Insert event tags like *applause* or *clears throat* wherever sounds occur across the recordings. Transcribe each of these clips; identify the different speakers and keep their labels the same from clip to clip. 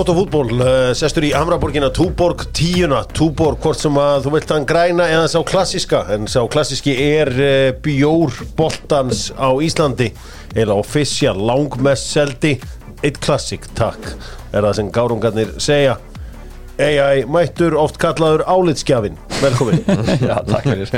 Speaker 1: Dóttar fútból, uh, sestur í Hamraborgina Túborg tíuna, Túborg hvort sem að þú vilt hann græna eða sá klassiska en sá klassiski er uh, bjór boltans á Íslandi. Eða official langmest seldi. Eitt klassik, takk er það sem gárungarnir segja AI mættur oft kallaður álitskjafin velkomin. *laughs*
Speaker 2: Já, takk fyrir.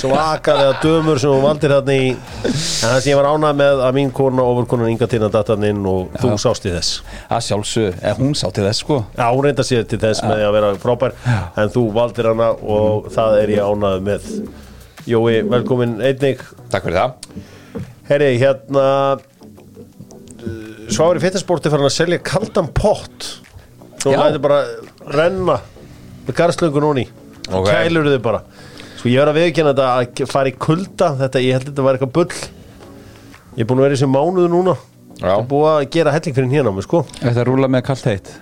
Speaker 1: Svakalega dömur sem hún valdir þarna í. En það sem ég var ánað með að mín kona ofurkonan Inga Tina datt hann inn og þú sást í þess.
Speaker 2: Það sjálfsög, eða hún sá til þess sko.
Speaker 1: Já, hún reynda sér til þess með að vera frábær en þú valdir hana og það er ég ánað með. Jói, velkomin einnig.
Speaker 3: Takk fyrir það.
Speaker 1: Herri, hérna Svári Fitnessporti fyrir að selja kaldan pott. Þú
Speaker 2: Já.
Speaker 1: lætir bara renna með garðslöngu núni
Speaker 3: Ok.
Speaker 1: kælur þið bara. Sko ég er að viðkjanna þetta að fara í kulda þetta, ég held að þetta var eitthvað bull. Ég er búin að vera í þessu mánuðu núna.
Speaker 3: Já.
Speaker 1: ég er búin að gera helling fyrir hérna sko.
Speaker 2: Þetta er rúla með kallt heitt?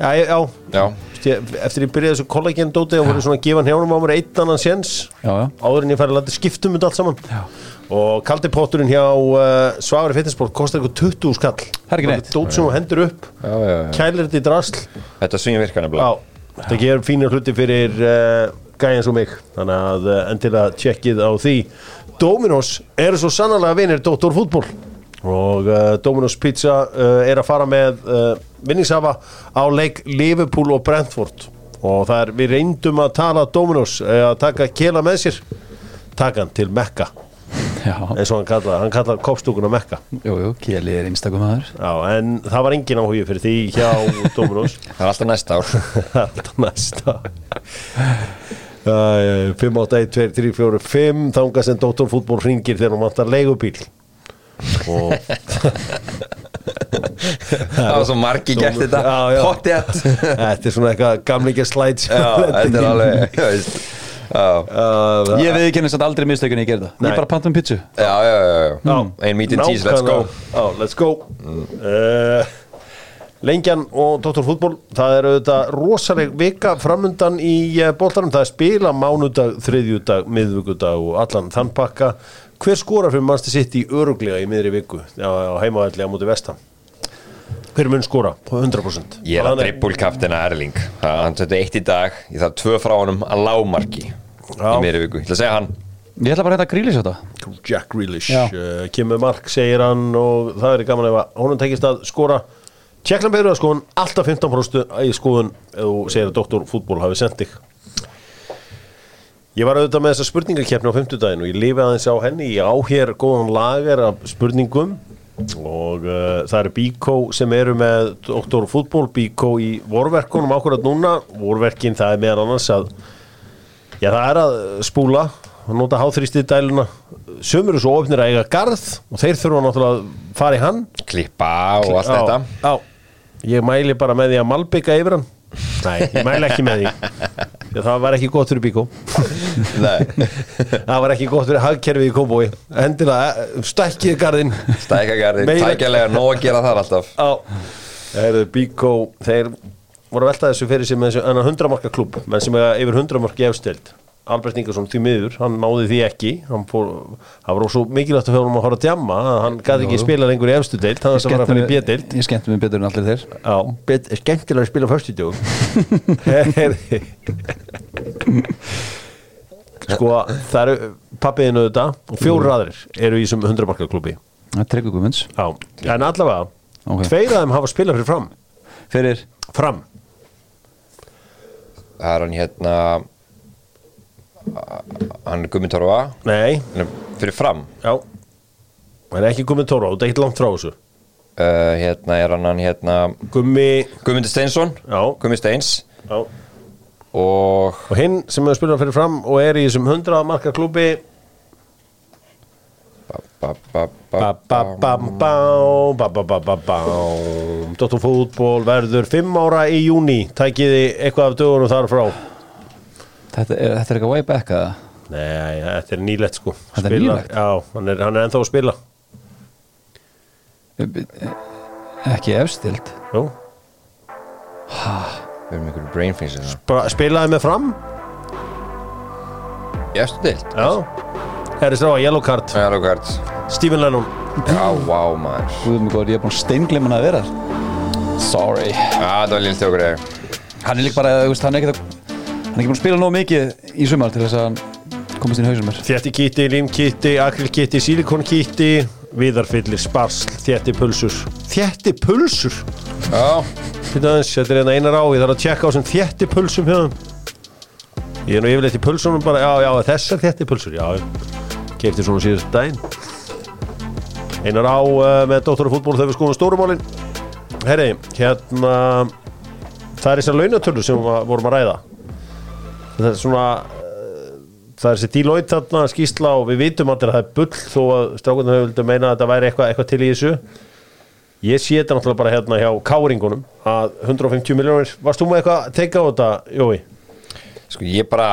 Speaker 1: Já, ég, já,
Speaker 3: Já,
Speaker 1: ég, eftir ég byrjaði þessu kollagendóti og voru svona að gefa hnjánum á mér einn annan séns. Áður en ég færi að landa skiptum þetta allt saman.
Speaker 2: Já.
Speaker 1: Og kaldi potturinn hjá uh, Svavari Fitnessport kostar eitthvað 20 skall.
Speaker 2: Það er ekki neitt.
Speaker 1: Dót sem þú hendur upp,
Speaker 3: já, já, já.
Speaker 1: kælir þetta í drasl.
Speaker 3: Þetta virkar
Speaker 1: Já,
Speaker 3: nefnilega
Speaker 1: þetta gerur fínir hluti fyrir uh, gæjan svo mig. Þannig að uh, endilega tjekkið á því. Dominos eru svo sannlega vinir Dóttor fútból og uh, Dominos Pizza uh, er að fara með uh, vinningshafa á leik Liverpool og Brentford. Og það er, við reyndum að tala Dominos uh, að taka kela með sér. Taka hann til Mekka eins og hann kallar, hann kallar kopstúkuna Mekka.
Speaker 2: Jú, jú, Kjeli er einstakum maður.
Speaker 1: Já, en það var engin áhugi fyrir því hjá *laughs* Dominos.
Speaker 3: Það er alltaf næsta ár. *laughs*
Speaker 1: Alltaf næsta Æ, 5, 8, 1, 2, 3, 4, 5 Þanga sem Dóttorfútból ringir þegar hún vantar leigubíl Og *laughs*
Speaker 3: Það var svo margi gert þetta.
Speaker 1: Já.
Speaker 3: Pottjætt
Speaker 1: þetta er svona eitthvað gamlingja slæts
Speaker 3: Já, þetta er alveg þú veist. Já,
Speaker 1: uh,
Speaker 2: Ég viðkennist að aldrei mistökunni ég gerði það. Ég bara panta um pizzu
Speaker 3: já, já, já, já. Ein meat and cheese, let's go.
Speaker 1: Já, let's go. Uh, Lengjan og Dóttorfútból Það er auðvitað rosaleg vika framundan í uh, bóltarum Það er spila mánudag, þriðjudag, miðvikudag og allan þann pakka. Hver skorar fyrir mannstu sitt í öruglega í miðri viku? Já, á heimavalli á móti vestam Hver mun skora? På 100%
Speaker 3: Ég er að dribbulkaftina Erling. Hann setja eitt í dag. Ég þarf tvö frá honum að lágmarki
Speaker 1: Já.
Speaker 3: Í meiri viku. Ég ætla að segja hann.
Speaker 2: Ég ætla bara að þetta grílis þetta.
Speaker 1: Jack Grealish uh, kemur mark, segir hann og það er gaman ef að honum tekist að skora. Tjekkland beður að skoðun alltaf 15% í skoðun ef þú segir að Dr. Fútból hafi sendt þig. Ég var auðvitað með þessa spurningakefni á 50 daginn og ég lifi aðeins á henni. Ég á hér góðan lager af spurningum og uh, það eru Bíkó sem eru með Dr. Fútból, Bíkó í vorverkunum ákvörðat núna, vorverkin það er meðan annars að Já, það er að spúla og nota háþrýstið dæluna sömur eru svo ofnir að eiga garð og þeir þurfa náttúrulega að fara í hann.
Speaker 3: Klippa og allt þetta.
Speaker 1: Já, ég mæli bara með því að malbygga yfir hann. Nei, ég mæli ekki með því *laughs* Að það var ekki gott fyrir bíkó. *laughs* Það var ekki gott fyrir hagkerfið í kóbói Endilega, eh, stækkið garðinn.
Speaker 3: Stækagarði
Speaker 1: Meira-
Speaker 3: Tækjalega nóg að gera það alltaf.
Speaker 1: Já, eru bíkó Þeir voru að velta þessu fyrir sig með þessu enn 100 marka klubb menn sem yfir 100 marka efstild Albert Ingersson því miður, hann náði því ekki. Hann fór, það var svo mikilvægt að fjórum að horfa að djamma að hann gæti ekki spila lengur í efstu deild, hann var að fara að fara í B-deild
Speaker 2: Ég skemmti mig betur en allir þeir.
Speaker 1: Já, bet, skemmtilega að spila á föstu *laughs* Sko, það eru pappiðinu þetta og fjóru aðrir eru í þessum 100 marka klubbi
Speaker 2: Það er Tryggvi Guðmunds.
Speaker 1: Já, en allavega
Speaker 2: Ok.
Speaker 1: tveir af þeim hafa spilað fyrir fram.
Speaker 2: Fyrir?
Speaker 1: Fram,
Speaker 3: Það er hann hérna Hann Gummi Torfa?
Speaker 1: Nei,
Speaker 3: Hann er Fyrir fram?
Speaker 1: Já. Hann er ekki Gummi Tóra, þetta er ekki langt frá þessu.
Speaker 3: Uh, Hérna er hann hérna
Speaker 1: Gummi,
Speaker 3: Gummi Steinsson.
Speaker 1: Já.
Speaker 3: Gummi Steins.
Speaker 1: Já.
Speaker 3: Og
Speaker 1: og hinn sem hefur spilað fyrir fram og er í þessum 100 marka ba-ba-ba-ba-bá Dóttur fútból verður 5 ára í júni Tækiði eitthvað af dögunum þar frá
Speaker 2: Þetta er, þetta er eitthvað way back eða?
Speaker 1: Nei, þetta er nýlegt sko.
Speaker 2: Þetta er
Speaker 1: Spilar-
Speaker 2: nýlegt?
Speaker 1: Já, hann er, hann er ennþá að spila.
Speaker 2: Ekki efstild
Speaker 1: Jú.
Speaker 3: Við erum einhverju brain freeze hérna.
Speaker 1: Bara Spilaði með fram.
Speaker 3: Í eftir deilt
Speaker 1: Já. Herri strá að yellow card.
Speaker 3: Já, Lókart
Speaker 1: Stephen Lennon.
Speaker 3: Já, vá maður.
Speaker 2: Guðum mig góður, ég er búin steinglimun að vera. Sorry.
Speaker 3: Já, það var lítið okkur eða
Speaker 2: Hann er líka bara, þú veist, hann er ekki hann er ekki búin að spila nóg mikið í sumar til þess að komast inn í hausum mér.
Speaker 1: Þétti kitti, limkitti, akrilkitti, sílikonkitti Viðarfyllir, sparsl, þétti pulsur. Þétti pulsur?
Speaker 3: Já,
Speaker 1: Þetta aðeins, þetta er hérna einar á Ég þarf að tjekka á sem þétti pulsum hérna Ég er nú yfirleitt í pulsunum bara Já, já, þessar þétti pulsur, já. Kefti svona síðast daginn. Einar á uh, með Dóttar fútból þegar við skoðum stórumálin. Herri, hérna Það er þessar launatölur sem við vorum að ræða Það er svona uh, Það er þessi Deloitte þarna skýsla og við vitum allir að það er bull þó að strákunum hefur vildu meina að þetta væri eitthvað, eitthvað til í þessu Ég sé þetta náttúrulega bara hérna hjá káringunum að 150 miljónir, varst þú með eitthvað að teika á þetta, Jói?
Speaker 3: sko ég bara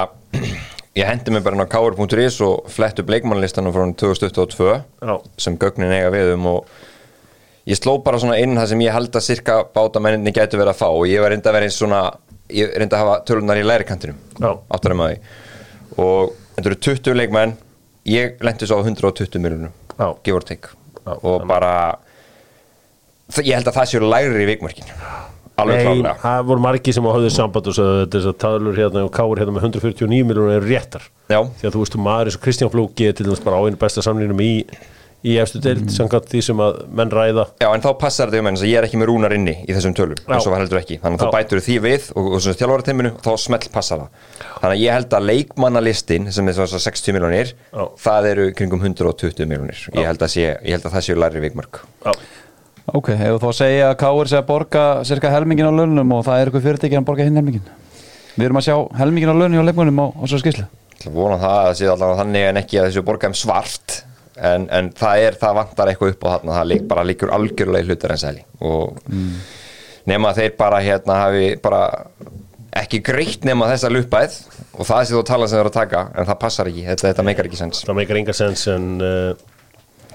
Speaker 3: Ég hendi mig bara inn á káur.is og flett upp leikmannlistanum frá 2022
Speaker 1: Já.
Speaker 3: sem gögnin eiga við um og ég sló bara svona inn það sem ég held að cirka bátamenninni gætu verið að fá og ég var reynda að vera eins svona ég reynda að hafa tölunar í læri kantinum
Speaker 1: Já.
Speaker 3: áttur um að því og þetta eru 20 leikmenn ég lendi svo á 120 miljonum
Speaker 1: Já.
Speaker 3: give or take
Speaker 1: Já,
Speaker 3: og bara það- ég held að það séu lægri í vikmörkin alveg
Speaker 1: Nei,
Speaker 3: klálega
Speaker 1: það voru margi sem hafðu samband og sagði að þessar talur hérna og káur hérna með 149 miljónir eru réttar
Speaker 3: Já.
Speaker 1: því að þú veist, maður eins og Kristján Flóki er til dæmis bara á einu besta samlínum í í efstu deild, mm. samkvæmt því sem að menn ræða.
Speaker 3: Já, en þá passar þetta um enn ég er ekki með rúnar inni í þessum tölum eins og var heldur ekki, þannig að þá bætur því við og, og svona þjálfarateiminu og þá smelt passar það. Þannig að ég held að leikmannalistin sem er þessar 60 miljonir það eru kringum 120 miljonir ég, held að sé- ég held að það séu læri vikmörk.
Speaker 1: Já,
Speaker 2: Ok, hefur þú að segja að Káur sé að borga cirka helmingin á launum og það er eitthvað fyrirtæki að borga hinn helmingin Við erum að sjá helmingin á launum á leikmunum á, á svo skýslu
Speaker 3: Ég að vona það að það sé allavega þannig en ekki að þessu borga um svart en, en það er, það vantar eitthvað upp á þarna. Það lík, bara líkur algjörlega í hlutar en sæli. Og nema að þeir bara hérna hafi bara ekki greitt nema þessa luppæð og það sé þú að tala sem þeir eru að taka en það passar ekki, þetta, þetta meikar ekki sens.
Speaker 1: Það meikar enga sens en uh,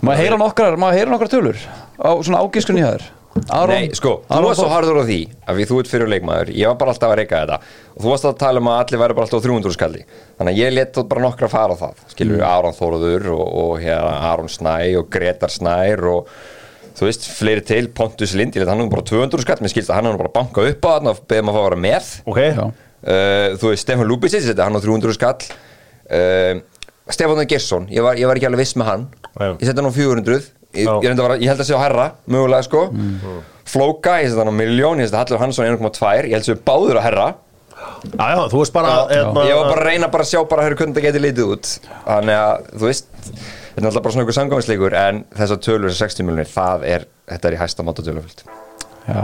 Speaker 2: Maður heyra nokkrar, maður heyra nokkrar tölur? Á svona ágiskunni hjá þér Aron,
Speaker 3: Nei, sko, þú
Speaker 2: Aron
Speaker 3: varst svo harður á því að við þú ert fyrir leikmaður, ég var bara alltaf að reyka þetta. Og þú varst að tala um að allir væri bara alltaf á 300 skalli þannig að ég let bara nokkra fara á það. Skilur við Aron Þóruður og, og hérna, Aron Snæ og Gretar Snær og þú veist, fleiri til, Pontus Lind ég let hann um bara 200 skall, mér skilst að hann er nú bara að banka upp á þarna og beðum að fá að vera með.
Speaker 1: Ok,
Speaker 2: Já.
Speaker 3: uh, þú veist, Stefán Lúbisic þetta hann á 300 skall. Uh, Stefán Gersson, ég var, ég var ekki alveg viss með hann.
Speaker 1: Já.
Speaker 3: ég seti hann á 400 ég,
Speaker 1: Já.
Speaker 3: ég, að ég held að sé á herra, mögulega sko. Flóka, ég seti hann á miljón ég seti Hallur Hansson 1,2 ég held að sé báður á herra
Speaker 1: já, já, þú veist bara hérna,
Speaker 3: ég var bara að reyna bara að sjá bara hvernig það geti litið út. Þannig að, þú veist þetta er alltaf bara svona ykkur samgáðsleikur en þessar tölur, þessar 60 miljonir, það er þetta er í hæsta máta töluföld
Speaker 2: Já,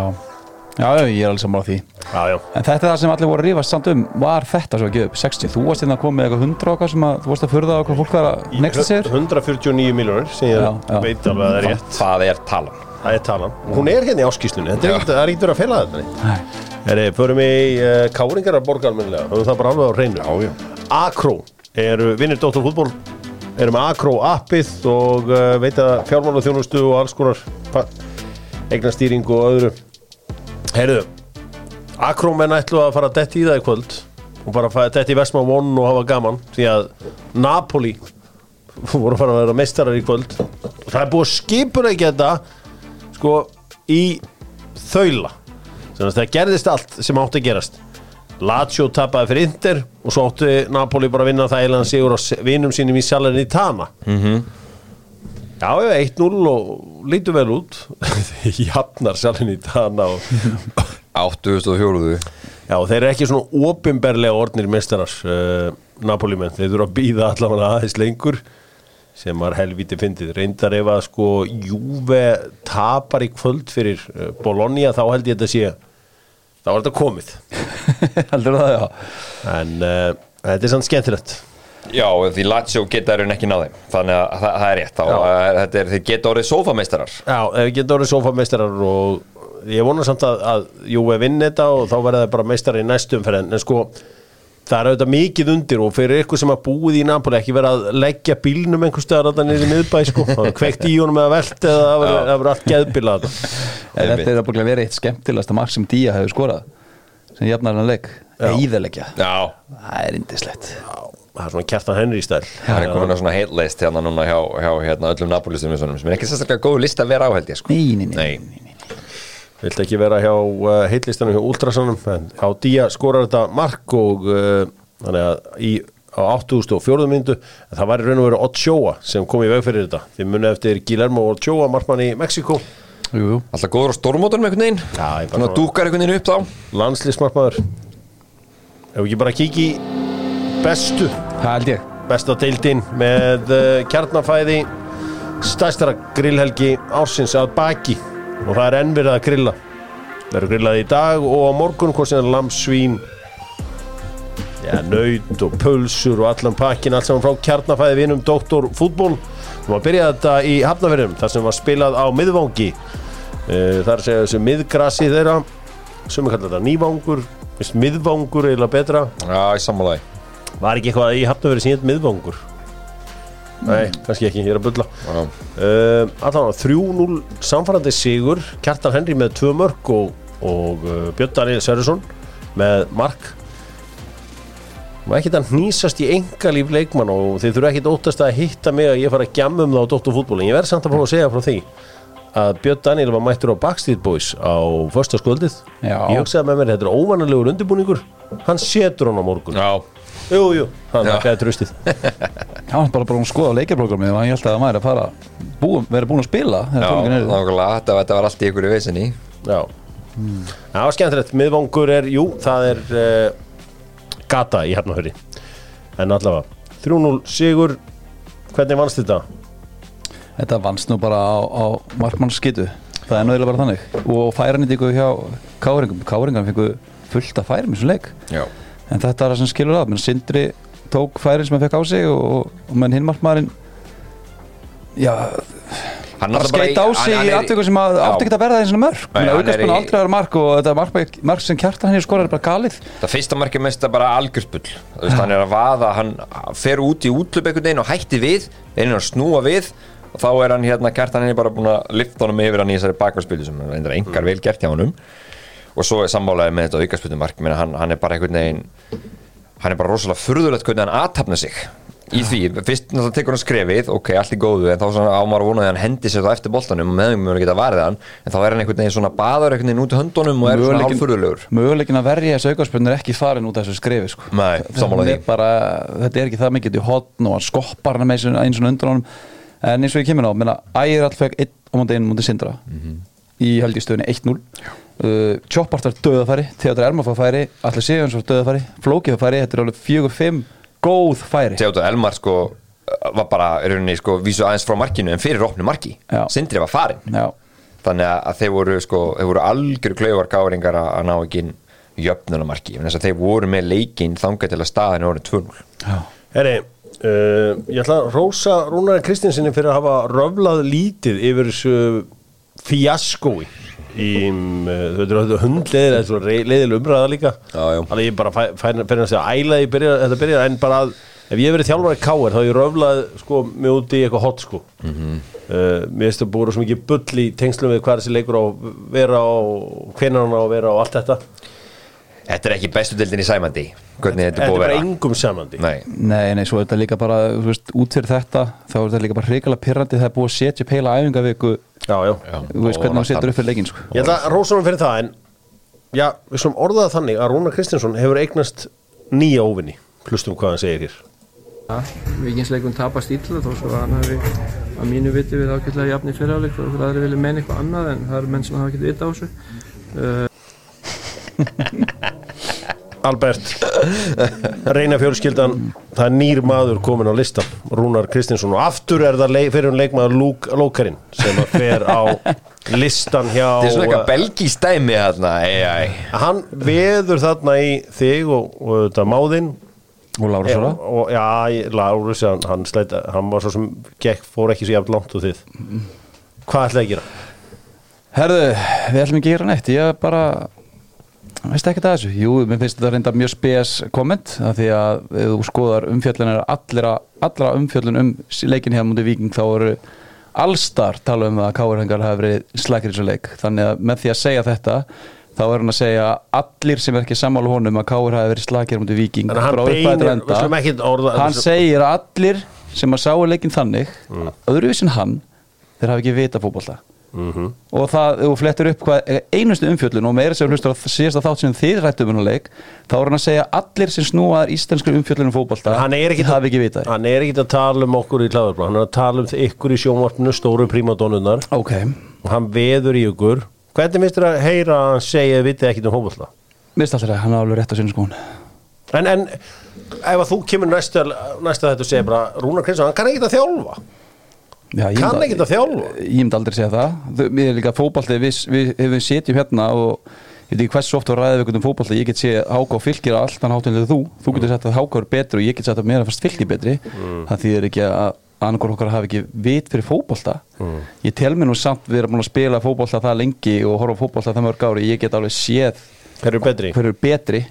Speaker 2: já, já, ég er alveg sammála því.
Speaker 1: Já, já,
Speaker 2: En þetta er það sem allir voru að rífast samt um. Var þetta svo að gefa upp 60? Þú varst hérna að koma með eitthvað 100 okkar sem að þú varst að furða á hvað fólk var að nexta sér.
Speaker 1: 149 miljónir sem ég
Speaker 2: Já, já.
Speaker 1: veit alveg að það er rétt.
Speaker 3: það er talan?
Speaker 1: Það er talan, hún er hérna í áskýslunni er það er ekkert að fela þetta Heri, förum í uh, káringar að borga almennilega. Höfum það bara alveg á reynu
Speaker 3: Já, já.
Speaker 1: Akro eru vinnir Dóttar fútból eru með Akro appið og uh, veita fjármála þjónustu og alls konar eignastýring og öðru heyrðu Akro menn ætlu að fara detti í það í kvöld og bara að detti í Vestma One og hafa gaman því að Napoli voru að fara að vera meistarar í kvöld. Og það er búið að skipuna ekki þetta sko í þaula. Þannig að það gerðist allt sem átti að gerast. Lazio tapaði fyrir Inter og svo átti Napoli bara að vinna það eilan sigur á vinum sínum í Salern í Tana -hmm. Já, já, 1-0 og lítur vel út. *laughs* Jafnar Salern í Tana og
Speaker 3: 8004
Speaker 1: Já, þeir eru ekki svona opinberlega orðnir mestarar uh, Napoli menn, þeir þurfa að býða allavega aðeins lengur sem var helviti fyndið, reyndar ef að sko Júve tapar í kvöld fyrir uh, Bologna þá held ég þetta sé þá er þetta komið. *laughs*
Speaker 2: Heldur það, já?
Speaker 1: En uh, þetta er sann skemmtilegt
Speaker 3: Já, því Lazio geta er ekki náði þannig að það, það er rétt að, þetta er, þeir geta orðið sófameistarar.
Speaker 1: Já, ef við getum orðið sofameistarar og ég vona samt að, að Júve vinn þetta og þá verða það bara meistarar í næstum fyrir en, en sko það er auðvitað mikið undir og fyrir ykkur sem að búið í Napoli ekki vera að leggja bílnum einhvers staðar þarna niður í miðbæ sko. Það er kveikt í honum eða velt eða það verður- það verður allt geðbílað
Speaker 2: En Þetta er að búin að vera eitt skemmtilegasta mark sem Día hefur skorað sem jafnar hann leik.
Speaker 1: Já.
Speaker 2: Íðalegja
Speaker 3: Já,
Speaker 2: Það er indislegt
Speaker 1: það er svona kjartan Henry stæl
Speaker 3: það er komin að svona heitlist hérna núna hjá, hjá hérna, öllum Napoli-stum sem er ekki sérstaklega góð list að vera á held ég sko.
Speaker 2: Nei, nei, nei, nei.
Speaker 1: Vilt ekki vera hjá uh, heitlistanum hjá Ultrasanum en á Día skorar þetta mark og uh, þannig að í, á 8.400 myndu það var í raun og veru Ochoa sem kom í veg fyrir þetta. Þið munið eftir Guillermo Ochoa markmann í Mexiko
Speaker 2: Jú, jú.
Speaker 3: Alltaf góður á stormótunum einhvern veginn. Svona dúkar einhvern veginn upp þá.
Speaker 1: Landslýsmarkmaður ef ekki bara kíkja í bestu. Besta deildin með uh, kjarnafæði stærstara grillhelgi ársins að baki. Og það er enn verið að grilla. Verður grillað í dag og á morgun hvort sem er lamsvín ja, nöyt og pulsur og allan pakkin allt saman frá kjarnafæði vinum Doktor fútból og að byrja þetta í Hafnafjörðum þar sem var spilað á miðvangi. Uh, þar segja þessu miðgrasi þeirra sem er kallað þetta nývangur miðvangur eiginlega betra.
Speaker 3: Já, í sammálaði
Speaker 1: Var ekki eitthvað í Hafnafjörði sem hétt miðvangur? Nei, kannski ekki, ég er að bulla. Uh, Allan á 3-0 samfærandi sigur Kjartan Henry með tvö mörg og, og uh, Björn Daniel Sverrisson með mark. Og ekkert að hnýsast í engalíf leikmann og þið þurfa ekkert óttast að hitta mig að ég fara að gjamma um það á Dóttur fútból en ég verð samt að fá að segja frá því að Björn Daniel var mættur á Backstreet Boys á förstaskvöldið
Speaker 2: Já.
Speaker 1: ég hugsaði með mér, þetta er óvanalegur undirbúningur. Hann setur hann á morgun.
Speaker 3: Já,
Speaker 1: Jú, jú, hann
Speaker 3: Já.
Speaker 1: nakkaði tröstið
Speaker 2: Já, hann er bara bara að skoða leikjarprogrammi og hann held að það væri að fara búum, vera búin að spila þegar
Speaker 3: já, nákvæmlega. Þetta, þetta var allt í ykkur í veisinni.
Speaker 1: Já. Það var skemmtilegt, miðvangur er, jú, það er uh, gata í Hafnahöri En allavega, 3-0 sigur. Hvernig vannst þetta?
Speaker 2: Þetta vannst nú bara á, á markmannsskitu Það er náðilega bara þannig. Og færanýtingu hjá Káringum. Káringan fengu fullt af færum í þessum leik.
Speaker 3: Já,
Speaker 2: En þetta er það sem skilur að menn Sindri tók færin sem hann fekk á sig og, og menn hinn markmaðurinn Já,
Speaker 3: hann
Speaker 2: bara
Speaker 3: náttúrulega
Speaker 2: skeit á
Speaker 3: í-
Speaker 2: sig
Speaker 3: hann-
Speaker 2: í
Speaker 3: hann er-
Speaker 2: aðtöku sem átti ekki að verða þeim svona mörg
Speaker 3: hann er
Speaker 2: auðvitað
Speaker 3: í-
Speaker 2: aldrei að vera mark og þetta mark, mark sem kjartan hann skorar er bara galið.
Speaker 3: Það fyrsta markið mest er bara veist, hann er að vaða, hann fer út í útlöp einhvern veginn og hætti við einhvern að snúa við. Og þá er hann hérna, kjartan henni bara búin að lifta honum yfir hann í þessari bakvarspildu sem er engar vel gert hjá honum og svo er sammálaði með þetta aukarspildumark menn hann, hann er bara einhvern veginn hann er bara rosalega furðulegt hvernig hann aðtapna sig í því, fyrst náttúrulega tekur hann skrefið ok, allt í góðu, en þá svona ámar vonaði að hann hendi sér þá eftir boltanum og meðum mjög geta varðið hann. En þá er hann einhvern veginn svona baður einhvern veginn út í höndunum og er svona
Speaker 2: Möguleikinn-
Speaker 3: hálfurðulegur
Speaker 2: möguleikin að verja þessu aukarspiln er ekki farin út af þessu skrefi sko.
Speaker 3: Nei, sammála
Speaker 2: er
Speaker 3: því.
Speaker 2: bara, þetta er ekki það mikið í hotn og hann skoppar hann með eins og undan honum. En eins og ég kemur á, menna Ægir fekk 1 á móti 1 móti Sindra í held í stöðunni 1-0 uh, Choppart var döðafæri Theodor Erma fær færi, Allir Sigurðans var döðafæri Flóki fær færi, þetta er alveg 4-5 góð færi.
Speaker 3: Theodor Elmar sko var bara í rauninni sko vísu aðeins frá markinu en fyrir opnu marki.
Speaker 2: Já.
Speaker 3: Sindri var farin
Speaker 2: Já,
Speaker 3: þannig að- þeir voru sko þeir voru algjör klauvar gáringar að, ná ekki inn jöfnunamarki þess að þeir voru með leikinn þangað til að staðinu orðin 2-0
Speaker 2: já,
Speaker 1: Herri, uh, ég ætla að rósa Rúnar Kristinsinni fyrir að hafa röflað lítið yfir þessu fjaskói þetta er hundleðir þetta er svo leiðileg umræða líka. Þannig að ég bara fæ- fær fyrir að segja æla ég byrja, þetta byrja en bara að ef ég hef verið þjálfari káir þá hef ég röflað sko mig út í eitthvað hot sko. Mm
Speaker 3: Mhm.
Speaker 1: mér finnst það búið svo mikið bull í tengslum við hvað þessi leikur á að vera og hvenær hann á að vera og allt þetta
Speaker 3: Þetta er ekki bestu dildin í sæmandi. Hvernig þetta
Speaker 1: þetta
Speaker 3: er
Speaker 1: er
Speaker 3: búið að
Speaker 1: bara
Speaker 3: vera?
Speaker 1: engum samandi
Speaker 3: Nei,
Speaker 2: Nei, nei, svo er þetta líka bara, þú veist, út fyrir þetta þá er þetta líka bara hrikalega pirrandi það er búið að setja upp heila æfingaviku.
Speaker 1: Já, já.
Speaker 2: þú veist hvernig þú setur upp fyrir leikinn sko.
Speaker 1: Ég ætla að rósa hann fyrir það en já, við slum orðaða þannig að Rúnar Kristinsson hefur eignast nýja óvinni hlustum hvað hann segir hér.
Speaker 4: Vikingsleikun tapast illa þó svo að hann hafi að mínu viti við ákveðlega jafn í fyrirháleik og okkur aðri vilja meina eitthvað annað en það eru menn sem hafa ekkert vita á þessu
Speaker 1: Albert reyna fjölskyldan það er nýr maður komin á listan Rúnar Kristinsson og aftur er það leik, fyrir hún leikmaður Lúk, Lókarinn sem fer á listan hjá
Speaker 3: þetta er svona eitthvað belgísk dæmi hérna, ei, ei.
Speaker 1: hann veður þarna í þig og, og þetta máðinn
Speaker 2: og Sora
Speaker 1: og, og, já, Lárus hann, hann, slæt, hann var svo sem gekk, fór ekki svo jafn langt og þið hvað ætlaði að gera?
Speaker 2: Herðu, við ætlum ekki að gera neitt ég bara veist ekki það þessu, jú, mér finnst þetta reynda mjög spes komment, af því að ef þú skoðar umfjöllunar allra, allra umfjöllun um leikin hér mútið Víking þá eru allstar tala um að Káurhengar hafi verið slækir í þessu leik, þannig að með því að segja þetta þá er hann að segja að allir sem er ekki sammála honum að Káur hafi verið slækir mútið
Speaker 1: hann
Speaker 2: frá
Speaker 1: beinir-
Speaker 2: enda. hann segir að allir sem að sáu leikin þannig
Speaker 1: Mm.
Speaker 2: öðruvísin hann þeir hafi ekki vita fótbolta og það, þú flettur upp hvað einustu umfjöllun og meira sem hlustur á síðasta þátt sem þið rættum um leik þá er hann að segja að allir sem snúaðar um
Speaker 1: hann er ekki
Speaker 2: hafi ekki vitað.
Speaker 1: Hann er ekki að tala um okkur í kláðarblá hann er að tala um ykkur í sjónvarpinu stóru prímadónunnar
Speaker 2: ok,
Speaker 1: og hann veður í ykkur. Hvernig minnst þér að heyra að hann segja að vitið ekkit um fótbolta?
Speaker 2: Mist alltaf það, hann er alveg rétt á sinni skón
Speaker 1: en, en ef að þú kemur næsta, næsta
Speaker 2: Já, ég
Speaker 1: Kann ekkert að þjálfa.
Speaker 2: Ég myndi aldrei segja það. Mér er líka fótbolti, við, við, við, setjum hérna og ég veit ekki hversu oft að ræða við um fótbolti, ég get séð Háka og Fylkir á allt hann hátunlega þú, þú getur sagt að Háka er betri og ég get sagt að mér er fast Fylkir betri. Það þýðir ekki að annarkor okkar hafi ekki vit fyrir fótbolta. Ég tel mér nú samt við erum búin að spila fótbolta það lengi og horfa á fótbolta það mörg ári, ég get alveg séð
Speaker 1: hver er betri?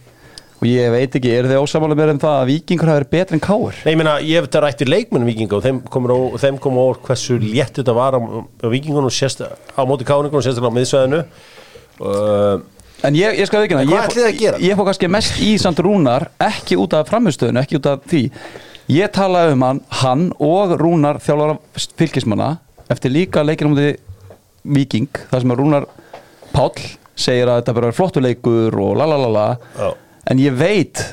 Speaker 2: Og ég veit ekki, er þið ósamála mér um það að vikingur hafi verið betri en káur?
Speaker 1: Nei, ég meina, ég hef þetta rætt við leikmennum vikinga og þeim komur á, þeim kom á hversu létt þetta var á, á vikingunum sérst, á móti káningunum sérstaklega á miðsvæðinu uh,
Speaker 2: En ég, ég skal
Speaker 1: gera?
Speaker 2: Ég, ég fór kannski mest í samt Rúnar ekki út af framistöðinu, ekki út af því Ég talaði um hann, hann og Rúnar þjálfara fylgismanna eftir líka leikir um því Viking, þar sem Rúnar Páll segir að þetta verður flottu leikur og lalalala. En ég veit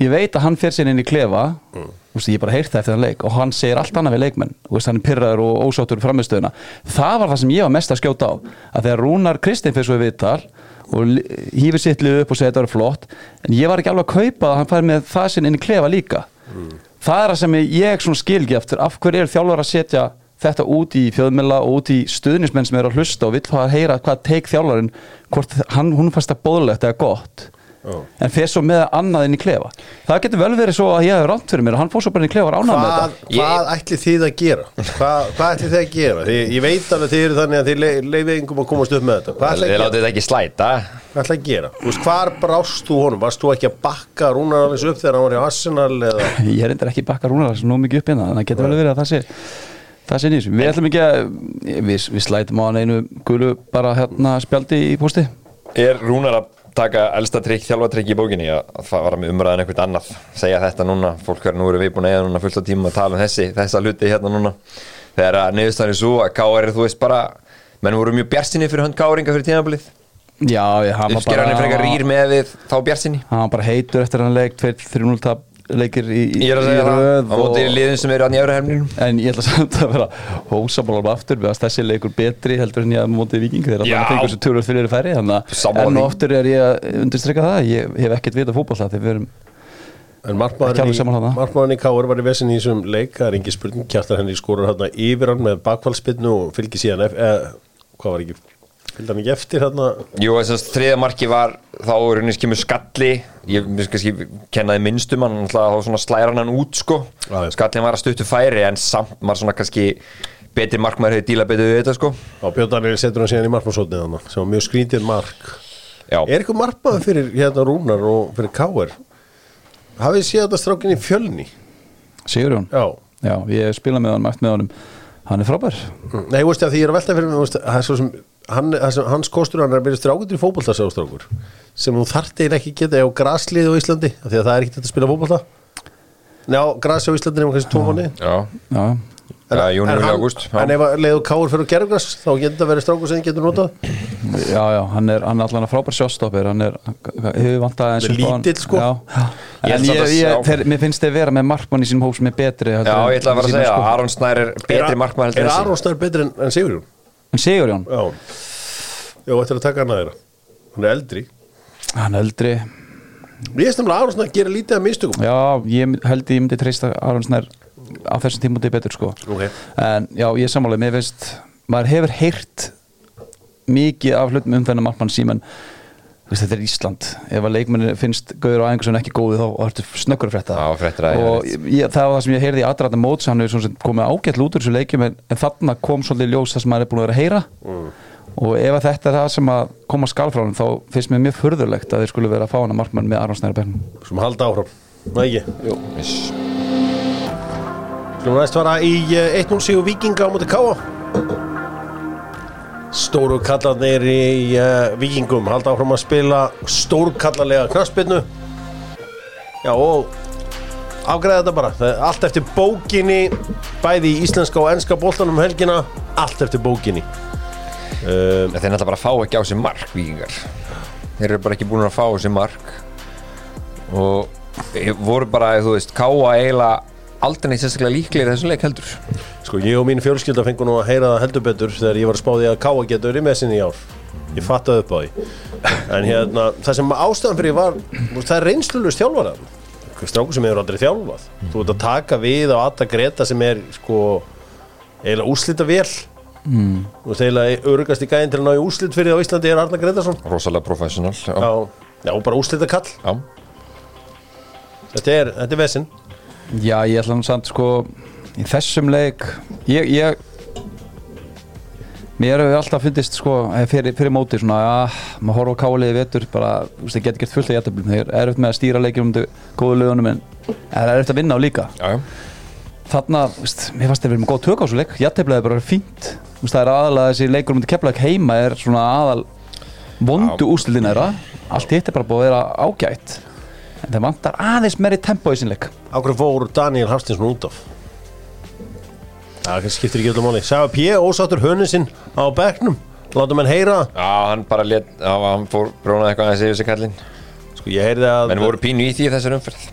Speaker 2: ég veit að hann fer sér inn í klefa.
Speaker 1: Mm.
Speaker 2: Veist, ég bara heyrti það eftir þann leik og hann segir allt annað við leikmenn. Veist, hann er pyrraður og ósáttur framistöðuna það var það sem ég var mest að skjóta á. Að þegar Rúnar Kristinn fyrir svo í viðtal og hífur sitt lið upp og segir þetta var flott en ég var ekki alveg að kaupa að hann fær með það sinn inn í klefa líka. Það er það sem ég svona skil ekki eftir. Af hverju er þjálfur að setja þetta út í fjöðmela og út í stuðnismenn sem eru að hlusta og vill fá að heyra hvað teik þjálfarinn hvort hann, hún fannst það bóðlegt eða gott
Speaker 1: Já.
Speaker 2: en fer svo með annað inn í klefa það getur vel verið svo að ég hef ránt fyrir mér og hann fór svo bara inn í klefa og ánað með þetta
Speaker 1: hvað ætlið þið að gera? Hvað, hvað ætlið þið að gera? Því, ég veit alveg þið eru þannig að þið le- leifið yngum að komast upp með þetta
Speaker 3: Þið
Speaker 1: að gera?
Speaker 3: látið þetta ekki slæta
Speaker 1: Hvað ætlið að gera? Veist, hvar brást þú honum? Varst þú ekki að bakka Rúnar alveg upp þegar hann var í Arsenal eða? *laughs*
Speaker 2: ég er endur ekki bakka rúnar nú mikið upp hérna þannig að það getur vel verið að það sé nýs við ætlum ekki að við, við slætum á hann einu gulu bara hérna spjaldi í posti
Speaker 3: Er Rúnar að taka elsta trikk, þjálfatrikk í bókinni að fara með umræðan eitthvað annað. Segja þetta núna, fólk verður nú eru við búin að eða núna fullt á tíma að tala um þessi, þessa hluti hérna núna. Þegar að niðurstæðan er svo að K.R. þú veist bara, menn voru mjög bjarsinni fyrir hönd K.R.inga fyrir
Speaker 2: var
Speaker 3: uppskeran er frekar rýr með við þá bjarsinni
Speaker 2: hann bara heitur eftir hann leik 2-3-0 tap leikir í, í,
Speaker 3: Ég er að
Speaker 2: í
Speaker 3: segja það, á móti liðin sem eru hann í öðru hefninu
Speaker 2: en ég ætla samt að vera hósaból aftur við að þessi leikur betri heldur en ég að móti viking þegar alltaf fengur þessu tölur fyrir færi þannig að enn og aftur er ég að undirstrykka það ég hef ekkert vita fótball það þegar við erum
Speaker 1: En
Speaker 2: alveg
Speaker 1: í, í Káur var í vesin í þessum leik Það er engi spurning, kjartar henni skorur hérna yfir hann með bakvaldspinnu og fylgir síðan ef, eh, Hvað var ekki? Fylgdi hann ekki eftir hérna
Speaker 3: Jú, þess að þriða marki var þá er henni skimur skalli. Ég kannski kennaði minnstum hann þá svona slæra hann út sko.
Speaker 1: Já, já.
Speaker 3: skallin var að stuttu færi en samt maður svona kannski betri markmaður hefur díla betur við þetta sko.
Speaker 1: Á Björn Daniel setur hann síðan í markmannsótnið hann sem var mjög skrítið mark.
Speaker 3: Já,
Speaker 1: Er eitthvað markmaður fyrir hérna Rúnar og fyrir Káur? Hafið séð þetta strákin í fjölni?
Speaker 2: Sigurjón?
Speaker 1: Já.
Speaker 2: Já, ég spila með hann mætt með honum. Hann er frábær.
Speaker 1: Nei, þú veist að því ég er að velta fyrir mig það er svo sem, hann, það sem, hans kostur hann er að byrja strákundur í fótbolta sá strákur sem þú þarft eiginlega ekki geta á graslið á Íslandi af því að það er ekki þetta að spila fótbolta Nei, á grasi á Íslandi nema kannski tómanni
Speaker 3: já,
Speaker 2: já,
Speaker 3: já Júni, Júli, Ágúst
Speaker 1: En ef að leiðu Káur fyrir gerðgras þá getur þetta verið strákur sem þið getur notað
Speaker 2: já, já, hann er, hann er allan að frábær sjóstopper hann er,
Speaker 1: er
Speaker 2: upp á hann.
Speaker 1: lítill, sko.
Speaker 2: já, já.
Speaker 3: Ég
Speaker 2: en ég, ég,
Speaker 3: sjá-
Speaker 2: þeir, mér finnst þeir vera með markmann í sínum hóp sem er betri
Speaker 3: Já, ég ætla að fara að segja Aron Snær er betri markmaður heldur
Speaker 1: Er
Speaker 3: en.
Speaker 1: Aron Snær betri en, en Sigurjón?
Speaker 2: En Sigurjón,
Speaker 1: Já. Já, ættir að taka hann að þeirra. Hann er eldri.
Speaker 2: Hann er eldri.
Speaker 1: Mér finnst nefnilega að Aron Snær gera lítið af mistökum.
Speaker 2: Já, ég held ég myndi treysta Aron Snær á þessum tímúti betur sko.
Speaker 1: Ok.
Speaker 2: en já, ég er sammála, mér finnst maður hefur heyrt mikið af hlutum um þennan markmann símen Veist, þetta er Ísland, ef að leikmenni finnst gauður á æfingu sem ekki góði þá ertu snöggur að og ég, það var það sem ég heyrði í aðræðan móts hann hefur svona sem komið ágætt út úr þessu leikjum en, en þarna kom svolítið ljós það sem maður er búin að vera að heyra. Og ef að þetta er það sem að koma skal frá hann þá finnst mér mjög furðulegt að þeir skulle vera að fá hann að markmann með Aron Snæra Bernum
Speaker 1: Sem halda áfram. Nei ekki? Jú.
Speaker 3: Yes.
Speaker 1: Skulum næst fara í eh, 1-0 sigur Víkinga á móti Káa Stóru kallarnir í uh, Víkingum. Halda áfram að spila stórkallarlega knaspinnu Já og afgræða þetta bara. Allt eftir bókinni bæði í íslenska og enska boltanum um helgina. Allt eftir bókinni. Um,
Speaker 3: Þeir náttúrulega bara fá ekki á sig mark vikingar Þeir eru bara ekki búin að fá á sig mark. Og eh, voru bara, þú veist, káa eiginlega aldrei neitt sérstaklega líklegir þessum leik heldur.
Speaker 1: Sko ég og mín fjölskylda fengur nú að heyra það heldur betur þegar ég var að spáði að Káa getur í mesinni í ár. Ég fattaði upp á því. En hérna, það sem ástæðan fyrir var það er reynslulust þjálfara. Strákur sem hefur aldrei þjálfað. Þú ert að taka við á Atta Greta sem er sko eiginlega úslita vel mm. þú veist eiginlega örugast í gæðin til að ná í úslit fyrir á Íslandi er Arna Gretarsson?
Speaker 3: Rosalega professional Já,
Speaker 1: já, já bara úslita kall
Speaker 3: já.
Speaker 1: þetta er, þetta er vesinn
Speaker 2: Já, ég ætla nú samt sko í þessum leik ég, ég mér hefur alltaf fundist sko eh, fyrir, fyrir móti svona að maður horfa á káliði vetur bara, þú veist, það getur gert fullt af jættöflum þegar er eftir með að stýra leikjum um góðu lögunum en það er eftir að vinna á líka.
Speaker 3: Já, já.
Speaker 2: þarna, þú veist, mér fannst það verið með góð tök á þessu leik jættöflaði bara fínt. Þú veist, það er aðalega þessi leikur um þetta keflaðið heima er svona aðal vondu úrslitin þeirra. Allt hitt er bara búið að vera ágætt það vantar aðeins meiri tempo í sinleik
Speaker 1: Ákveð fór Daniel Hafstinsson út af? Það skiptir ekki öllu máli. Sæfa P. ósáttur hönnusinn á bekknum. Látum henn heyra.
Speaker 3: Já, hann bara let, já, hann fór brónað eitthvað aðeins yfir sig kallinn.
Speaker 1: Sko ég heyrði að
Speaker 3: Menn voru pínu í því þessar umferð.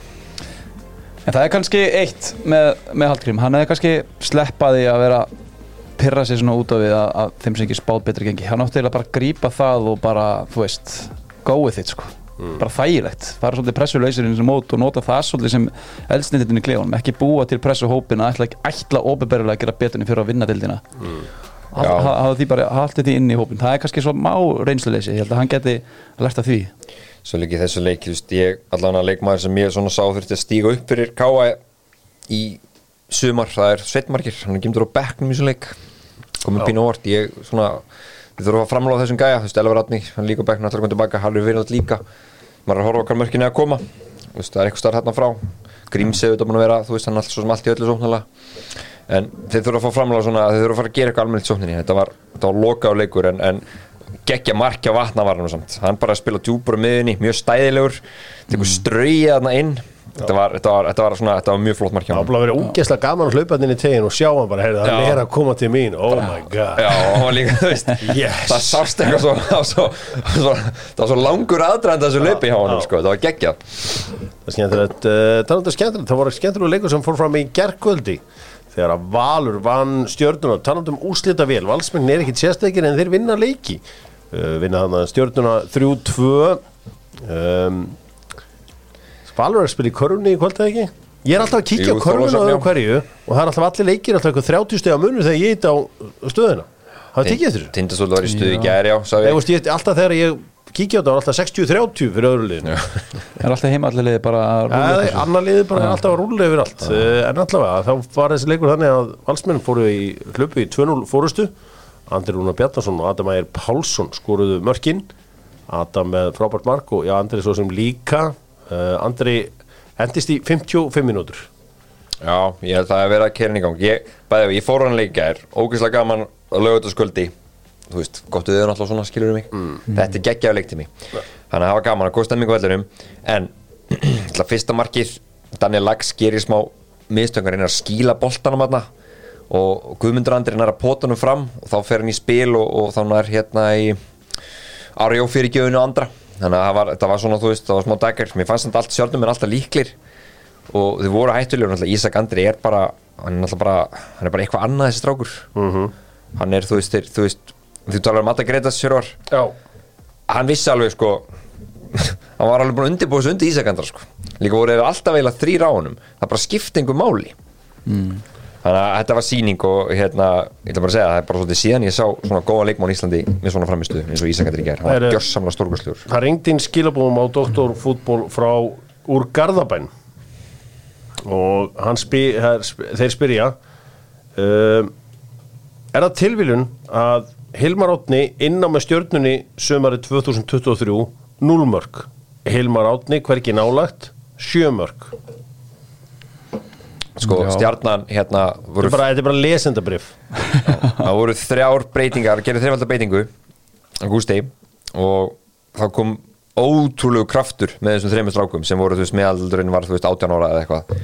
Speaker 2: En það er kannski eitt með, með Hallgrím, hann hefði kannski sleppaði að vera pyrra sig svona út af við að, að þeim sem ekki spáð betri gengi. Hann átti eiginlega bara að grípa það og bara, þú veist, go with it sko bara þægilegt, fara svolítið pressuleysir í þessu mót og nota það svolítið sem eldsnittin í klefunum, ekki búa til pressuhópin að ætla, ætla ofinberðilega að gera betunni fyrir að vinna dildina mm.
Speaker 3: Já.
Speaker 2: hafa því bara, haldið því inn í hópin það er kannski svo má reynsluleysi, ég held að hann geti lært af því.
Speaker 3: Svo líka í þessu leik, þú veist, ég allan að leikmaður sem ég svona sá þurfti að stíga upp fyrir Káa í sumar, það er Sveitmarkir, hann er gimtur á bekknum í þessu leik. Komið pínu óvart, ég svona við þurfum að framláða þessum gæja, þú veist, Elvar Ratni hann líka bekknum, allar komið tilbaka, Harfi Virðald líka. Maður er að horfa okkar mörkinni að koma. Þú veist, það er eitthvað starf hérna frá. Grímsið auðvitað búin að vera, þú veist, hann er allt svo sem allt í öllu sóknarlega. En þeir þurfa að fá framláða svona, þeir þurfa að fara að gera eitthvað almennt sókninni. Þetta var, þetta var loka á leikur en, en geggja markja vatnavarnum samt. Hann bara spila djúpur á miðunni, mjög stæðilegur. Tekur ströyið þarna inn þetta var, þetta, var, þetta, var svona, þetta var mjög flott markja
Speaker 1: Það var að vera úgesla gaman að hlaupa inn í tegin og sjá hann bara, heyrðu, hann er að koma til mín. Oh my god.
Speaker 3: Já, og hann líka, þú veist
Speaker 1: Yes.
Speaker 3: það sást eitthvað svo, það var svo, svo það var svo langur aðdraðan þessu leipi hjá honum, sko, það var geggjað.
Speaker 1: Það er skemmtilegt, uh, talandi um skemmtilegt Það voru skemmtilegu leikur sem fór fram í gerkvöldi Þegar að Valur vann stjörnuna Talandi um úslita vel, valsmenn er ekkit sérstakir En þeir vinna leiki. Uh, Vinna þannig að stjörnuna 3-2 um, Valur er að spila í körfunni í kvöld eða ekki? Ég er alltaf að kíkja
Speaker 3: Jú,
Speaker 1: á á
Speaker 3: já.
Speaker 1: hverju Og það er alltaf allir leikir Alltaf eitthvað 30 steg á munur þegar ég ít á stöðuna. Það tekið eftir þessu?
Speaker 3: Tindastóll var í stuði í gæri, já,
Speaker 1: alltaf þegar ég kíkja á þetta var alltaf 60-30 fyrir öðru liðinu.
Speaker 2: Er alltaf heima allir liði bara
Speaker 1: annar liði bara er alltaf að rúlla yfir allt. Uh, en allavega, þá var þessi leikur þannig að valsmenn fóru í hlupu í 2-0 fórustu Andri Rúnar Bjarnason og Adam Ægir Pálsson skoruðu mörkin. Adam með frábært mark og já, Andri svo sem líka uh, Andri hendist í 55 mínútur.
Speaker 3: Já, ég held það að vera að kerinn í gang. Ég, bæði, ég fór hann leika er ógeðslega gaman að lögða þetta sköldi Þú veist, gott við erum alltaf svona, skilur mig? Þetta er geggjaðu leik til mig Þannig að það var gaman að góð stemming á vellurum En, *clears throat* fyrsta markið. Daniel Lax gerir smá miðstöngar reynir að skíla boltanum aðna og Guðmundur Andri er að pótanum fram. Og þá fer hann í spil og, og þá er hérna í Arjó fyrir gjöfunu andra þannig að það var, það var svona, þú veist, það var smá daggar mér fannst þetta allt sjálfnum en alltaf líklir. Og þau voru hættulegur, Ísak Andri er bara, hann er bara hann er bara eitthvað annað þessi strákur. -hmm. hann er, þú veist, þeir, þú veist þú talar um Mata Gretas Sjörvar.
Speaker 1: Já.
Speaker 3: Hann vissi alveg, sko *laughs* hann var alveg búin að undirbúið þessu undir Ísak Andra, sko. Líka voru þeir alltaf eiginlega þrýr á honum. Það bara skipti einhver máli þannig að þetta var sýning og hérna, ég ætla bara að segja, það er bara svolítið síðan ég sá svona góða leikmán í Íslandi með svona framistuð eins og Ísak Andri gær, hann var gjörsamlega stórkastljúr
Speaker 1: Það ringdi inn skilabúum á doktorfútból frá úr Garðabæn. Og hann spyr, þeir spyrja um, Er það tilviljun að Hilmar Átni inn á með stjörnunni sömari 2023 núlmörk Hilmar Átni hvergi nálagt sjömörk
Speaker 3: sko,
Speaker 2: Já.
Speaker 3: stjarnan hérna voru,
Speaker 1: þetta er bara lesendabrif.
Speaker 3: Það voru þrjár breytingar gerði þreifaldar breytingu á Gústi og það kom ótrúlegu kraftur með þessum þreimur strákum sem voru, þú veist, meðaldurinn var, þú veist, 18 ára eða eitthvað.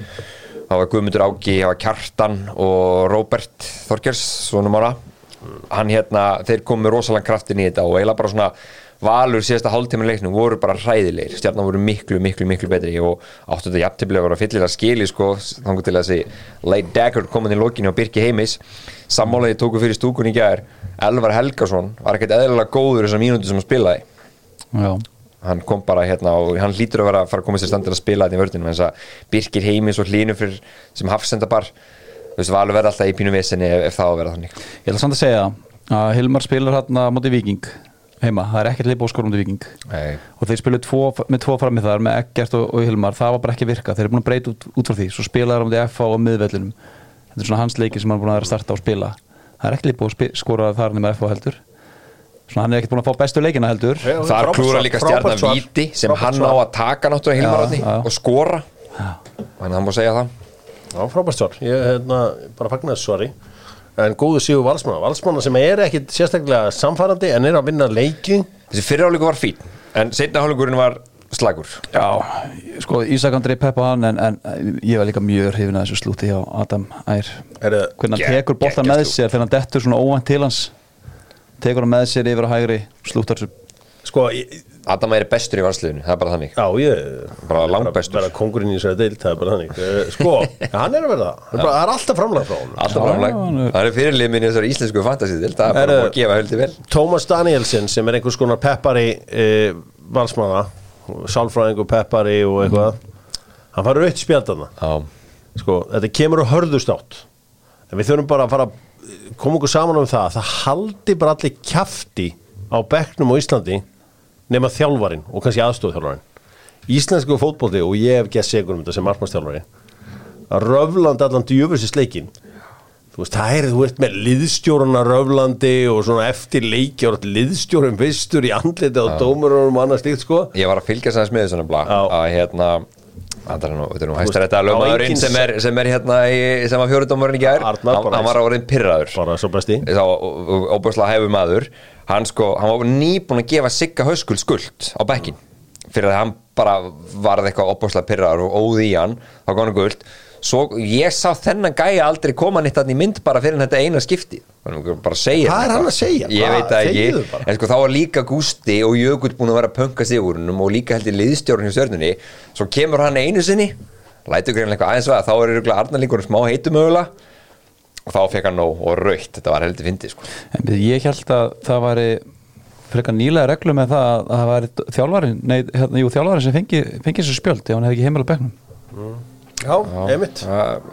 Speaker 3: Það var Guðmundur Áki, það var Kjartan og Róbert Þorgers, svonum ára hann hérna, þeir komu með rosalega kraftin í þetta og eiginlega bara svona valur síðasta hálftíma leiknum voru bara hræðilegir. Stjarnan voru miklu, miklu, miklu betri. Og áttu þetta jafntefnilega voru að fyllilega skili sko, þannig til að þessi Late Dagger komin í lokinu og Birki Heimis. Sammálaði tóku fyrir stúkun í gær. Elvar Helgason var ekkert eðlilega góður þessar mínúti sem hann spilaði.
Speaker 2: Já,
Speaker 3: hann kom bara hérna og hann lítur að vera að fara að koma sér standið að spila þetta í vördunum en þess að Birkir Heimis og Hlínu fyrir sem hafsendabar þú veist, valur verða alltaf í pínu það að
Speaker 2: að að Hilmar heima, það er ekkert mútið Viking
Speaker 3: Nei.
Speaker 2: og þeir spiluðu tvo, með tvo framið þar með Eggert og, og Hilmar, það var bara ekki að virka þeir eru búin að breyta út, út frá því, svo spilaður á móti FH og miðvellinum, þetta er svona hans leiki sem hann er búin að vera að starta og spila. Það er og skora þar nema FH heldur. Svona hann er ekkert búin að fá bestu leikina heldur.
Speaker 1: Já.
Speaker 3: þar
Speaker 1: Frábært
Speaker 3: klúra líka
Speaker 1: svar.
Speaker 3: víti sem hann á að taka náttúrulega
Speaker 2: Já,
Speaker 3: Hilmarotni
Speaker 2: já.
Speaker 3: og skora. Þannig að hann má segja það.
Speaker 1: Já, frábært svar, ég hérna, bara fagnar þessu svari En góðu síðu valsmanna. Valsmanna sem er ekkit sérstaklega samfærandi En er að vinna leiki.
Speaker 3: Þessi fyrirháleiku var fín en setna hálfleikurinn var slagur.
Speaker 2: Já, sko Ísak Andrei peppa hann en, en ég var líka mjög hrifin að þessu slúti hjá Adam Ær.
Speaker 1: Er
Speaker 2: hvernig hann
Speaker 3: Gegg-
Speaker 2: tekur boltan
Speaker 3: geggjað
Speaker 2: með sér þegar hann dettur svona óvænt til hans. Tekur hann með sér yfir á hægri slúttar þessu.
Speaker 1: Sko,
Speaker 3: Adam er bestur í varsliðinu, það er bara þannig.
Speaker 1: Já, ég
Speaker 3: Bara langbestur.
Speaker 1: Bara kongurinn í þessari deild, það er bara þannig. Eh, Sko, *laughs* hann er að verða. Það er er alltaf framlega frá honum.
Speaker 3: Alltaf framlag,
Speaker 2: hann er-
Speaker 3: það er fyrirlið minn í þessari íslensku fantasíðil, það er bara að gefa höldi vel.
Speaker 1: Tómas Danielsen sem er einhvers konar peppari e, valsmanna Sálfræðingur peppari og eitthvað. Hann farið aukt spjaldana
Speaker 3: Já,
Speaker 1: sko, þetta kemur á hörðust átt. En við þurfum bara að fara koma okkur saman um það nema þjálfarin og kannski aðstofþjálfarin Íslensku fótbolti og ég hef gett segur um þetta sem markmannstjálfari að röflandi allan djöfusins leikin þú veist, það er, þú veist, með liðstjóruna röflandi og svona eftir leiki og liðstjórun fyrstur í andliti á dómurunum og annað slíkt, sko.
Speaker 3: Ég var að fylgja sæðis með þessu nefnilega
Speaker 1: Já.
Speaker 3: að hérna er nú, þetta er nú hæstar þetta
Speaker 1: á
Speaker 3: lögmaðurinn sem sem er hérna í, sem var fjórudómurinn í gær. Hann, var orðin pyrraður
Speaker 1: bara svo besti.
Speaker 3: Þá óbúrslega hefur maður hann sko, hann var nýbúin að gefa Sigga Hauskuld skuld á bekkin fyrir að hann bara varð eitthvað óbúrslega pyrraður og óði í hann þá kom hann guld svo ég sá þennan gæja aldrei koma nýtt hann í mynd bara fyrir þetta eina skipti. Bara segja
Speaker 1: Hvað er hann að segja?
Speaker 3: ég
Speaker 1: Hvað-
Speaker 3: veit
Speaker 1: þegiðu
Speaker 3: ekki en sko þá var líka Gústi og Jökull búin að vera að pönka sigurunum og líka held í liðstjórun hjá stjórnunni svo kemur hann einu sinni lætur greinlega eitthvað aðeins að þá er Arnar líkur smá heitum mögulega og þá fekk hann nóg og raukt þetta var heldur fyndið sko.
Speaker 2: Ég held að það væri frekar nýlega reglu með það að það væri þjálfarin, nei, hérna, jú, þjálfarin sem fengi, fengi þessu spjöld ef hann hefði ekki heimil á bekknum
Speaker 1: Já, einmitt.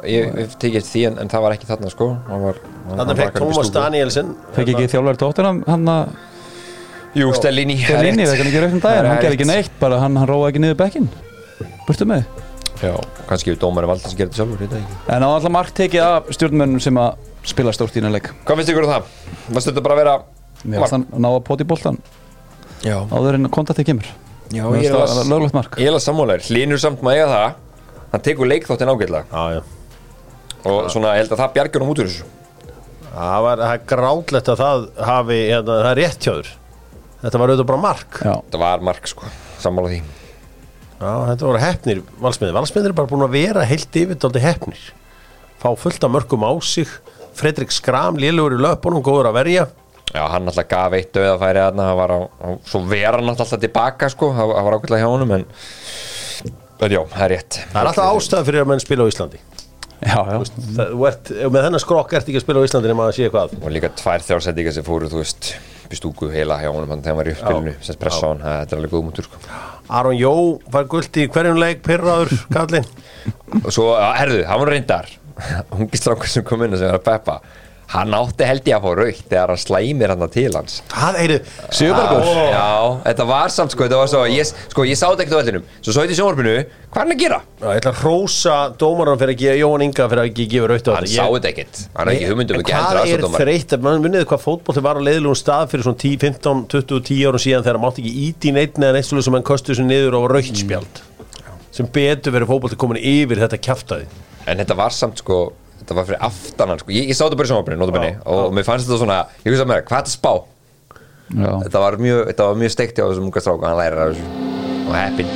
Speaker 3: Ég, ég tekið því en, en það var ekki þarna sko. Hann var, hann,
Speaker 1: Þannig fekk Tómas Danielsen
Speaker 2: fengi ekki þjálfari tóttunum hann að
Speaker 3: Jú, Stellini
Speaker 2: inni, það kan ekki raukt um daginn hann gerði ekki neitt, bara hann, hann róa ekki niður bekkin burtu með
Speaker 3: Já, kannski við dómarinn valdi sem gerði þetta sjálfur, það ekki.
Speaker 2: En á alltaf margt tekið af stjórnmönnum sem að spila stórt í innanleik
Speaker 3: Hvað finnst ykkur um það? Varstu þetta bara að vera
Speaker 2: mér finnst hann ná að poti boltan
Speaker 3: Já,
Speaker 2: áður en kontaktið kemur.
Speaker 3: Já ég er
Speaker 2: það
Speaker 3: að
Speaker 2: löglegt mark.
Speaker 3: Ég er að sammálaður, hlínur samt maður eiga það. Hann tekur leikþáttin ágætlega.
Speaker 1: Já, já.
Speaker 3: Og svona, ég held að það bjargur hann út úr þessu.
Speaker 1: Það var það er grátlegt að það hafi, hérna, það er rétt hjá þér. Þetta var auðvitað bara mark.
Speaker 2: Já,
Speaker 3: Það var mark sko, sammála því
Speaker 1: Já, þetta voru hefnir valsmiðir. Valsmiðir er bara búin að vera heilt yfirdáldi hefnir Fá fullt af mörgum á sig. Fredrik Skram, lélugur í löpunum, góður að verja.
Speaker 3: Já, hann alltaf gaf eitt döðafæri þarna, hann var á, á, svo vera hann alltaf tilbaka sko, það það var ákveðlega hjá honum en, en já, það er rétt.
Speaker 1: Það er alltaf ástæða fyrir að menn spila á Íslandi.
Speaker 2: Já, já.
Speaker 1: það, þú ert, Með þennan skrokk ert ekki að spila á Íslandi nema að sé hvað
Speaker 3: og líka tvær þjálfsendingar sem fóru, þú veist bestúku heila hjá honum, hann þegar hann var í uppspilinu sem pressa á hann, þetta er alveg góð mútur sko.
Speaker 1: Aron Jó var gullt í hverjum leik Pirraður, kallinn
Speaker 3: og svo, herðu, hann var reyndar *laughs* ungi strákur sem kom inn sem var að peppa hann átti held ég að fá raukt þegar hann slæmir hann til hans.
Speaker 1: Það eru
Speaker 2: Sigurbergur
Speaker 3: Já, þetta var samt sko, þetta var svo ég, sko, ég sá þetta ekkert á vellinum, svo svo þetta í sjónvarpinu hvað er hann að gera?
Speaker 1: Já, ég ætla að hrósa dómaran fyrir að gefa Jóhann Inga fyrir að ekki gefa raut á
Speaker 3: Hann sá þetta ekkert, hann er ekki hugmyndum ekki heldur
Speaker 1: Hvað er
Speaker 3: aðstofdómar
Speaker 1: þreytt, mann munið hvað fótbolti var á leiðilegum stað fyrir svona 10, 15, 20, 10 árum síðan þegar mátti ekki íti neitt hann yfir þetta kjaftaði
Speaker 3: En þetta var samt sko, þetta var fyrir aftan hann sko, ég, ég sá þetta bara í notabene og mér fannst þetta svona, ég hugsa mér, hvað er þetta spá?
Speaker 2: já.
Speaker 3: Þetta var mjög, þetta var mjög steikt hjá þessum unga stráku, hann lærir af þessu og heppin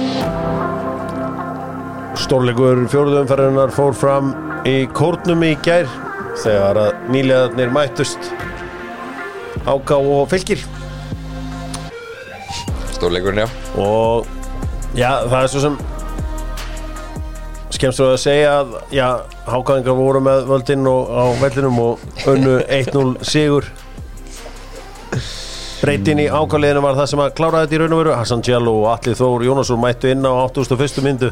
Speaker 1: Stórleikur fjóruðumferðunar fór fram í kórnum í gær þegar að nýlegaðnir mættust Áká og Fylkir.
Speaker 3: Stórleikurinn, já.
Speaker 1: Og já, það er svo sem skemmst þú að segja að já, hákáðingar voru með völdinn og á vellinum og önnu 1-0 sigur? Breytin í ákáliðinu var það sem að klára þetta í raun og veru. Hassan Djallo og Atli Þór Jónasson mættu inn á 81. myndu.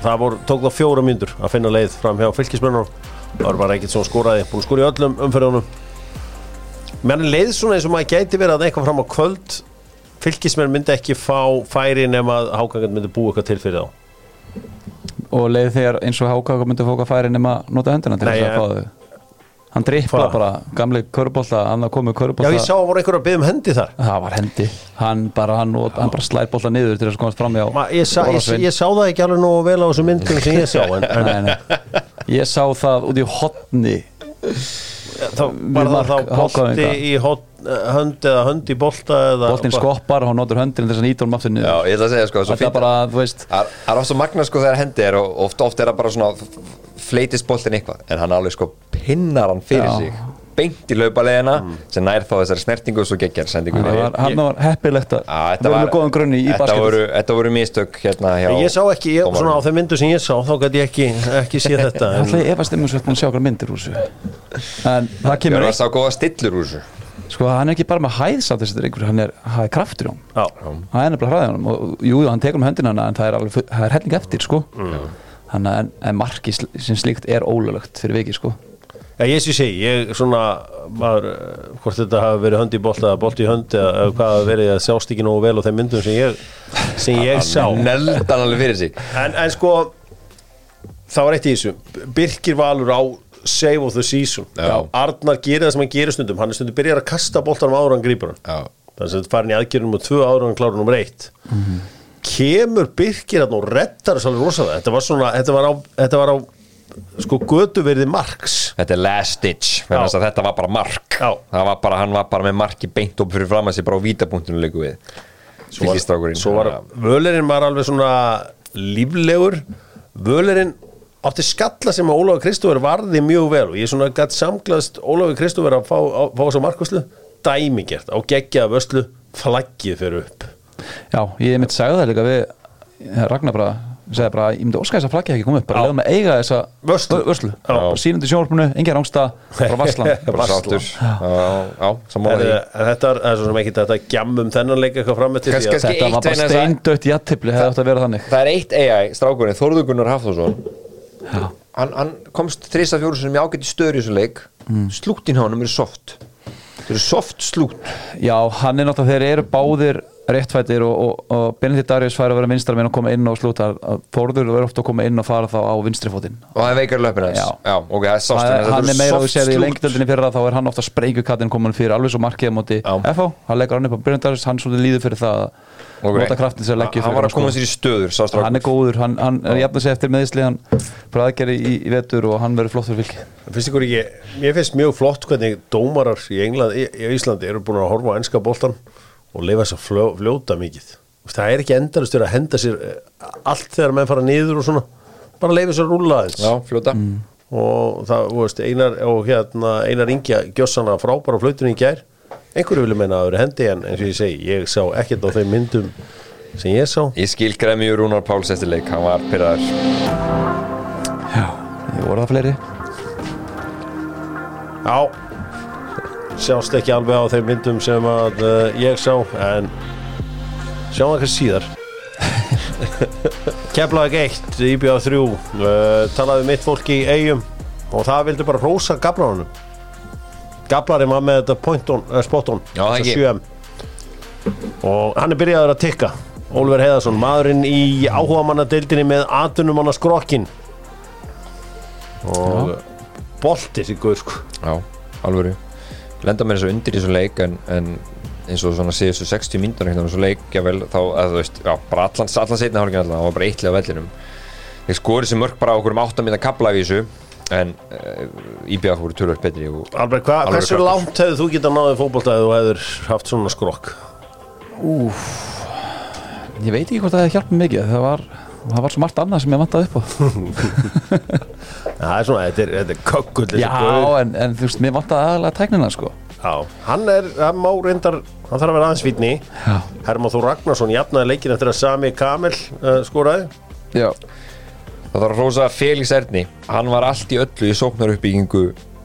Speaker 1: Það voru, tók það fjóra myndur að finna leið fram hjá fylgismennur það var bara ekkert svona skoraði, búin í öllum umferðunum. Menn leið svona eins og maður gæti verið að eitthvað fram á kvöld. Fylgismenn myndi ekki fá færi nema að hákangan myndi búa eitthvað til fyrir þá
Speaker 2: og leið þegar eins og Háka myndi fóka færi nema nota höndina til þess að fá þau. Hann drippla bara, gamli körbólta hann komið
Speaker 1: Já,
Speaker 2: körbólta
Speaker 1: ég sá að voru einhver að byggja um hendi þar.
Speaker 2: Það var hendi, hann bara, hann, hann bara slær bólta niður til þess að komast fram hjá
Speaker 1: Ma, ég, sa, ég, ég sá það ekki alveg nógu vel á þessum myndum sem ég sá en, en
Speaker 2: Nei, nei. ég sá það út í hotni.
Speaker 1: Þá var það þá
Speaker 2: Hákaðinga.
Speaker 1: í hot, hönd eða hönd í bolta eða
Speaker 2: boltin skoppar og hann notur höndin til þess að nýta honum aftur
Speaker 3: Já,
Speaker 2: niður
Speaker 3: ég ætla að segja sko svo
Speaker 2: þetta er bara, þú veist
Speaker 3: Það það er oft svo magna sko þegar hendi er og oft, oft er það bara svona fleitist boltin eitthvað. En hann alveg sko pinnar hann fyrir
Speaker 2: Já.
Speaker 3: sig. Beint í laupalegina sem nær þá þessari snertingu og svo geggjar sendingu.
Speaker 2: Það var, hann var heppilegt að
Speaker 3: Já, þetta
Speaker 2: vera
Speaker 3: var-
Speaker 2: með góðan grunni í
Speaker 3: þetta
Speaker 2: basketu
Speaker 3: voru, þetta voru mistök hérna hjá
Speaker 1: ég sá ekki, ég, svona á þeim myndu sem ég sá þá gæti ég ekki, ekki séð þetta en,
Speaker 2: Alltaf ég efast um að sjá okkar myndir úr þessu? En það
Speaker 3: Ég
Speaker 2: kemur
Speaker 3: var að sá góða stillur úr þessu
Speaker 2: Sko hann er ekki bara með hæð samt þessi drengur Hann er, hann er kraftur í
Speaker 1: já,
Speaker 2: Hann er nefnilega hraðið honum Og jú, jú, hann tekur um höndina hana En það er, alveg, það er helling eftir sko. Þannig að en, en marki sem slíkt er ólöglegt fyrir viki sko.
Speaker 1: Já, ég sé segi ég svona, maður eh, hvort þetta hafi verið hönd í bolta eða bolti í hönd eða, eða hvað hafi verið að sjást ekki nógu vel á þeim myndum sem ég, sem ég sá.
Speaker 3: Neldan alveg fyrir sig.
Speaker 1: En, en sko það var eitt í þessu. Birkir Valur á save of the season.
Speaker 3: Já.
Speaker 1: Arnar gerir það sem hann gerir stundum. Hann er stundum byrjar að kasta boltanum áður en hann grípur hann. Þannig að farin í aðgerðum og tvö en hann klára nummer eitt. Kemur Birkir hann og reddar þess alveg rosalega. Þetta var svona, þetta var á, þetta var á sko götuverði marks.
Speaker 3: Þetta er last stitch að þetta var bara mark. Það var bara, hann var bara með marki beint upp fyrir fram að sér bara á vítapunktinu leiku við. Fylkistrákurinn
Speaker 1: svo var völerinn var alveg svona líflegur. Völerinn átti skalla sem að Ólafur Kristófer varði mjög vel og ég svona gætt samglaðst Ólafur Kristófer að fá, að fá svo markvæslu dæmigert á geggjaða vöslu flaggið fyrir upp.
Speaker 2: Já, ég mitt sagði það líka við eh, Ragnar bara, segði bara Ég myndi óska þess að flaggið ekki komið upp Bara
Speaker 1: Já.
Speaker 2: leiðum að eiga þessa
Speaker 1: Vörslu.
Speaker 2: vö- vörslu.
Speaker 1: Já.
Speaker 2: Bara sínandi sjónvarpinu, engin rángsta Bara vasslan *laughs*
Speaker 3: bara sáttur. Já, já, sammála
Speaker 1: En,
Speaker 3: því.
Speaker 1: en þetta er, er svo sem ekki þetta gjamum þennan leik eitthvað fram eftir
Speaker 3: Kannski-
Speaker 1: því að
Speaker 3: kannski-
Speaker 2: Þetta var bara steindött jættipli Hefði átt að vera þannig
Speaker 3: Er hann, hann komst þrisa fjóru sem ég ágætti stöður í þessu leik. Mm. slúttin hjá hann eru soft. Það eru soft slút.
Speaker 2: Já, hann er náttúrulega, þeir eru báðir réttfættir og, og, og Benedikt Darius fær að vera vinstra minn og koma inn og slúta að Þórður er ofta að koma inn og fara þá á vinstri fótinn.
Speaker 3: Og það er veikar löpinn hans
Speaker 2: Já.
Speaker 3: já, ok, það er sást
Speaker 2: hann, er meira að við séð í lengdöldinni fyrir þá er hann ofta sprengukattin komin fyrir alveg svo markið á móti. FH, hann leggur hann upp á Benedikt Darius hann svolítið líður fyrir það að
Speaker 3: Ok.
Speaker 2: nota kraftin sem að leggja
Speaker 3: hann var að koma sér í stöður,
Speaker 2: hann er góður, hann, hann er jafn að segja eftir meðisli hann bara aðgerði í, í vetur og hann verður flott fyrir fylki
Speaker 1: mér finnst mjög flott hvernig dómarar í, England, í, í Íslandi eru búin að horfa á enska boltan og lifa þess að fljó, fljóta mikið. Það er ekki endalustur að henda sér eh, allt þegar menn fara niður og svona bara leifa sér að rúlla aðeins.
Speaker 3: Já, fljóta.
Speaker 1: Og það, þú veist, einar og hérna, einar ingja gjössana frábæra á flautunni í gær. Einhverju vilja meina að það verið hendi en eins og ég segi, ég sá ekkert á þeim myndum sem ég sá.
Speaker 3: Ég skil gremjur Rúnar Páls eftir leik, hann var pyrraður
Speaker 2: já, voru það fleiri?
Speaker 1: Já Sjást ekki alveg á þeim myndum sem að uh, ég sá En Sjáum það kannski síðar. *laughs* Keflaði eitt Íbjöða þrjú uh, Talaði mitt fólk í eigum Og það vildi bara rósa gaflarunum. Gaflarinn var með þetta point on, spot on
Speaker 3: Já, það
Speaker 1: þessa
Speaker 3: ekki.
Speaker 1: 7M. Og hann er byrjaður að tikka. Ólfur Heiðarsson, maðurinn í áhugamannadeildinni með atunumanna skrokkin og bolti sig guð sko.
Speaker 3: Já, alvöru lenda mér þessu undir í þessu leik en, en eins og svona síðustu 60 mínútur hérna þessu leik, jável, þá, að þú veist já, bara allan, allan setna hálfingin allan, það var bara eitlega á vellinum þeir skori sem mörg bara á okkur um 8 mínúta kapla í þessu en uh, IBF voru tölvöld betri og Alveg
Speaker 1: hversu
Speaker 3: kraftur.
Speaker 1: langt hefur þú getað náðið fótbolta ef þú hefur haft svona skrokk?
Speaker 2: ég veit ekki hvort það hefði hjálpað mikið það var, það var svo margt annað sem ég vantaði upp á. *laughs*
Speaker 1: Það er svona, þetta er, þetta er kökkull þessi
Speaker 2: Já, en, en þú veist, mér vantaði aðalega tæknina sko.
Speaker 1: Já, hann er, hann má reyndar hann þarf að vera aðeins fítni
Speaker 2: Já,
Speaker 1: Herman Þór Ragnarsson jafnaði leikin eftir að Sami Kamil uh, skoraði.
Speaker 2: Já,
Speaker 3: Það þarf að hrósa Felix Erni. Hann var allt í öllu í sóknaruppbyggingu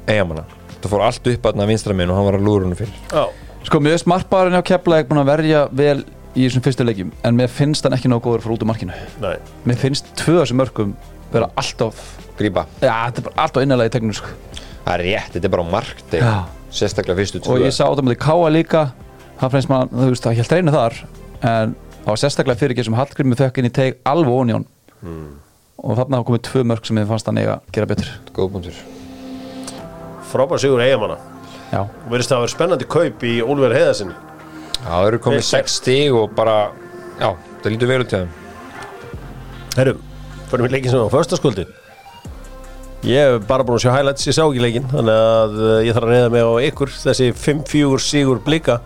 Speaker 3: eigamanna Það fór allt upp aðna vinstra minn og hann var að lúra hennu fyrir.
Speaker 1: Já,
Speaker 2: Sko, mér veist markbárinn á Keflavík búin að verja vel í þessum fyrstu leikjum en mér finnst hann ekki nógu góður frá út úr markinu.
Speaker 1: Nei.
Speaker 2: Mér finnst tvö þessum mörgum vera alltaf
Speaker 3: Grípa.
Speaker 2: Já, þetta er bara alltaf innanlega í tekninu sko.
Speaker 3: Það er rétt, þetta er bara
Speaker 2: Já.
Speaker 3: Sérstaklega fyrstu
Speaker 2: Og
Speaker 3: tvö
Speaker 2: ég sá þetta með Káa líka. Það finnst maður, þú veist, það helt reynu þar En það var sérstaklega fyrir ekki sem Hallgrimmi fekk inn í teg alveg ónjón Og þarna hafa komið tvö mörg sem ég fannst hann eiga að gera betur.
Speaker 3: Góðbúndur
Speaker 1: Frábær sigur eigamanna
Speaker 2: Já,
Speaker 1: og verðist það að vera spennandi kaup í Ólver Heiðarsin
Speaker 3: Já, það eru komið
Speaker 1: Vel
Speaker 3: 6 stig og bara Já, það lítur vel út til þeim.
Speaker 1: Herru, fyrir mig leikin sem á föstaskvöldi Ég hef bara búin að sjá highlights, ég sá ekki leikin þannig að uh, ég þarf að reyða mig á ykkur þessi 5-4 sigur blika.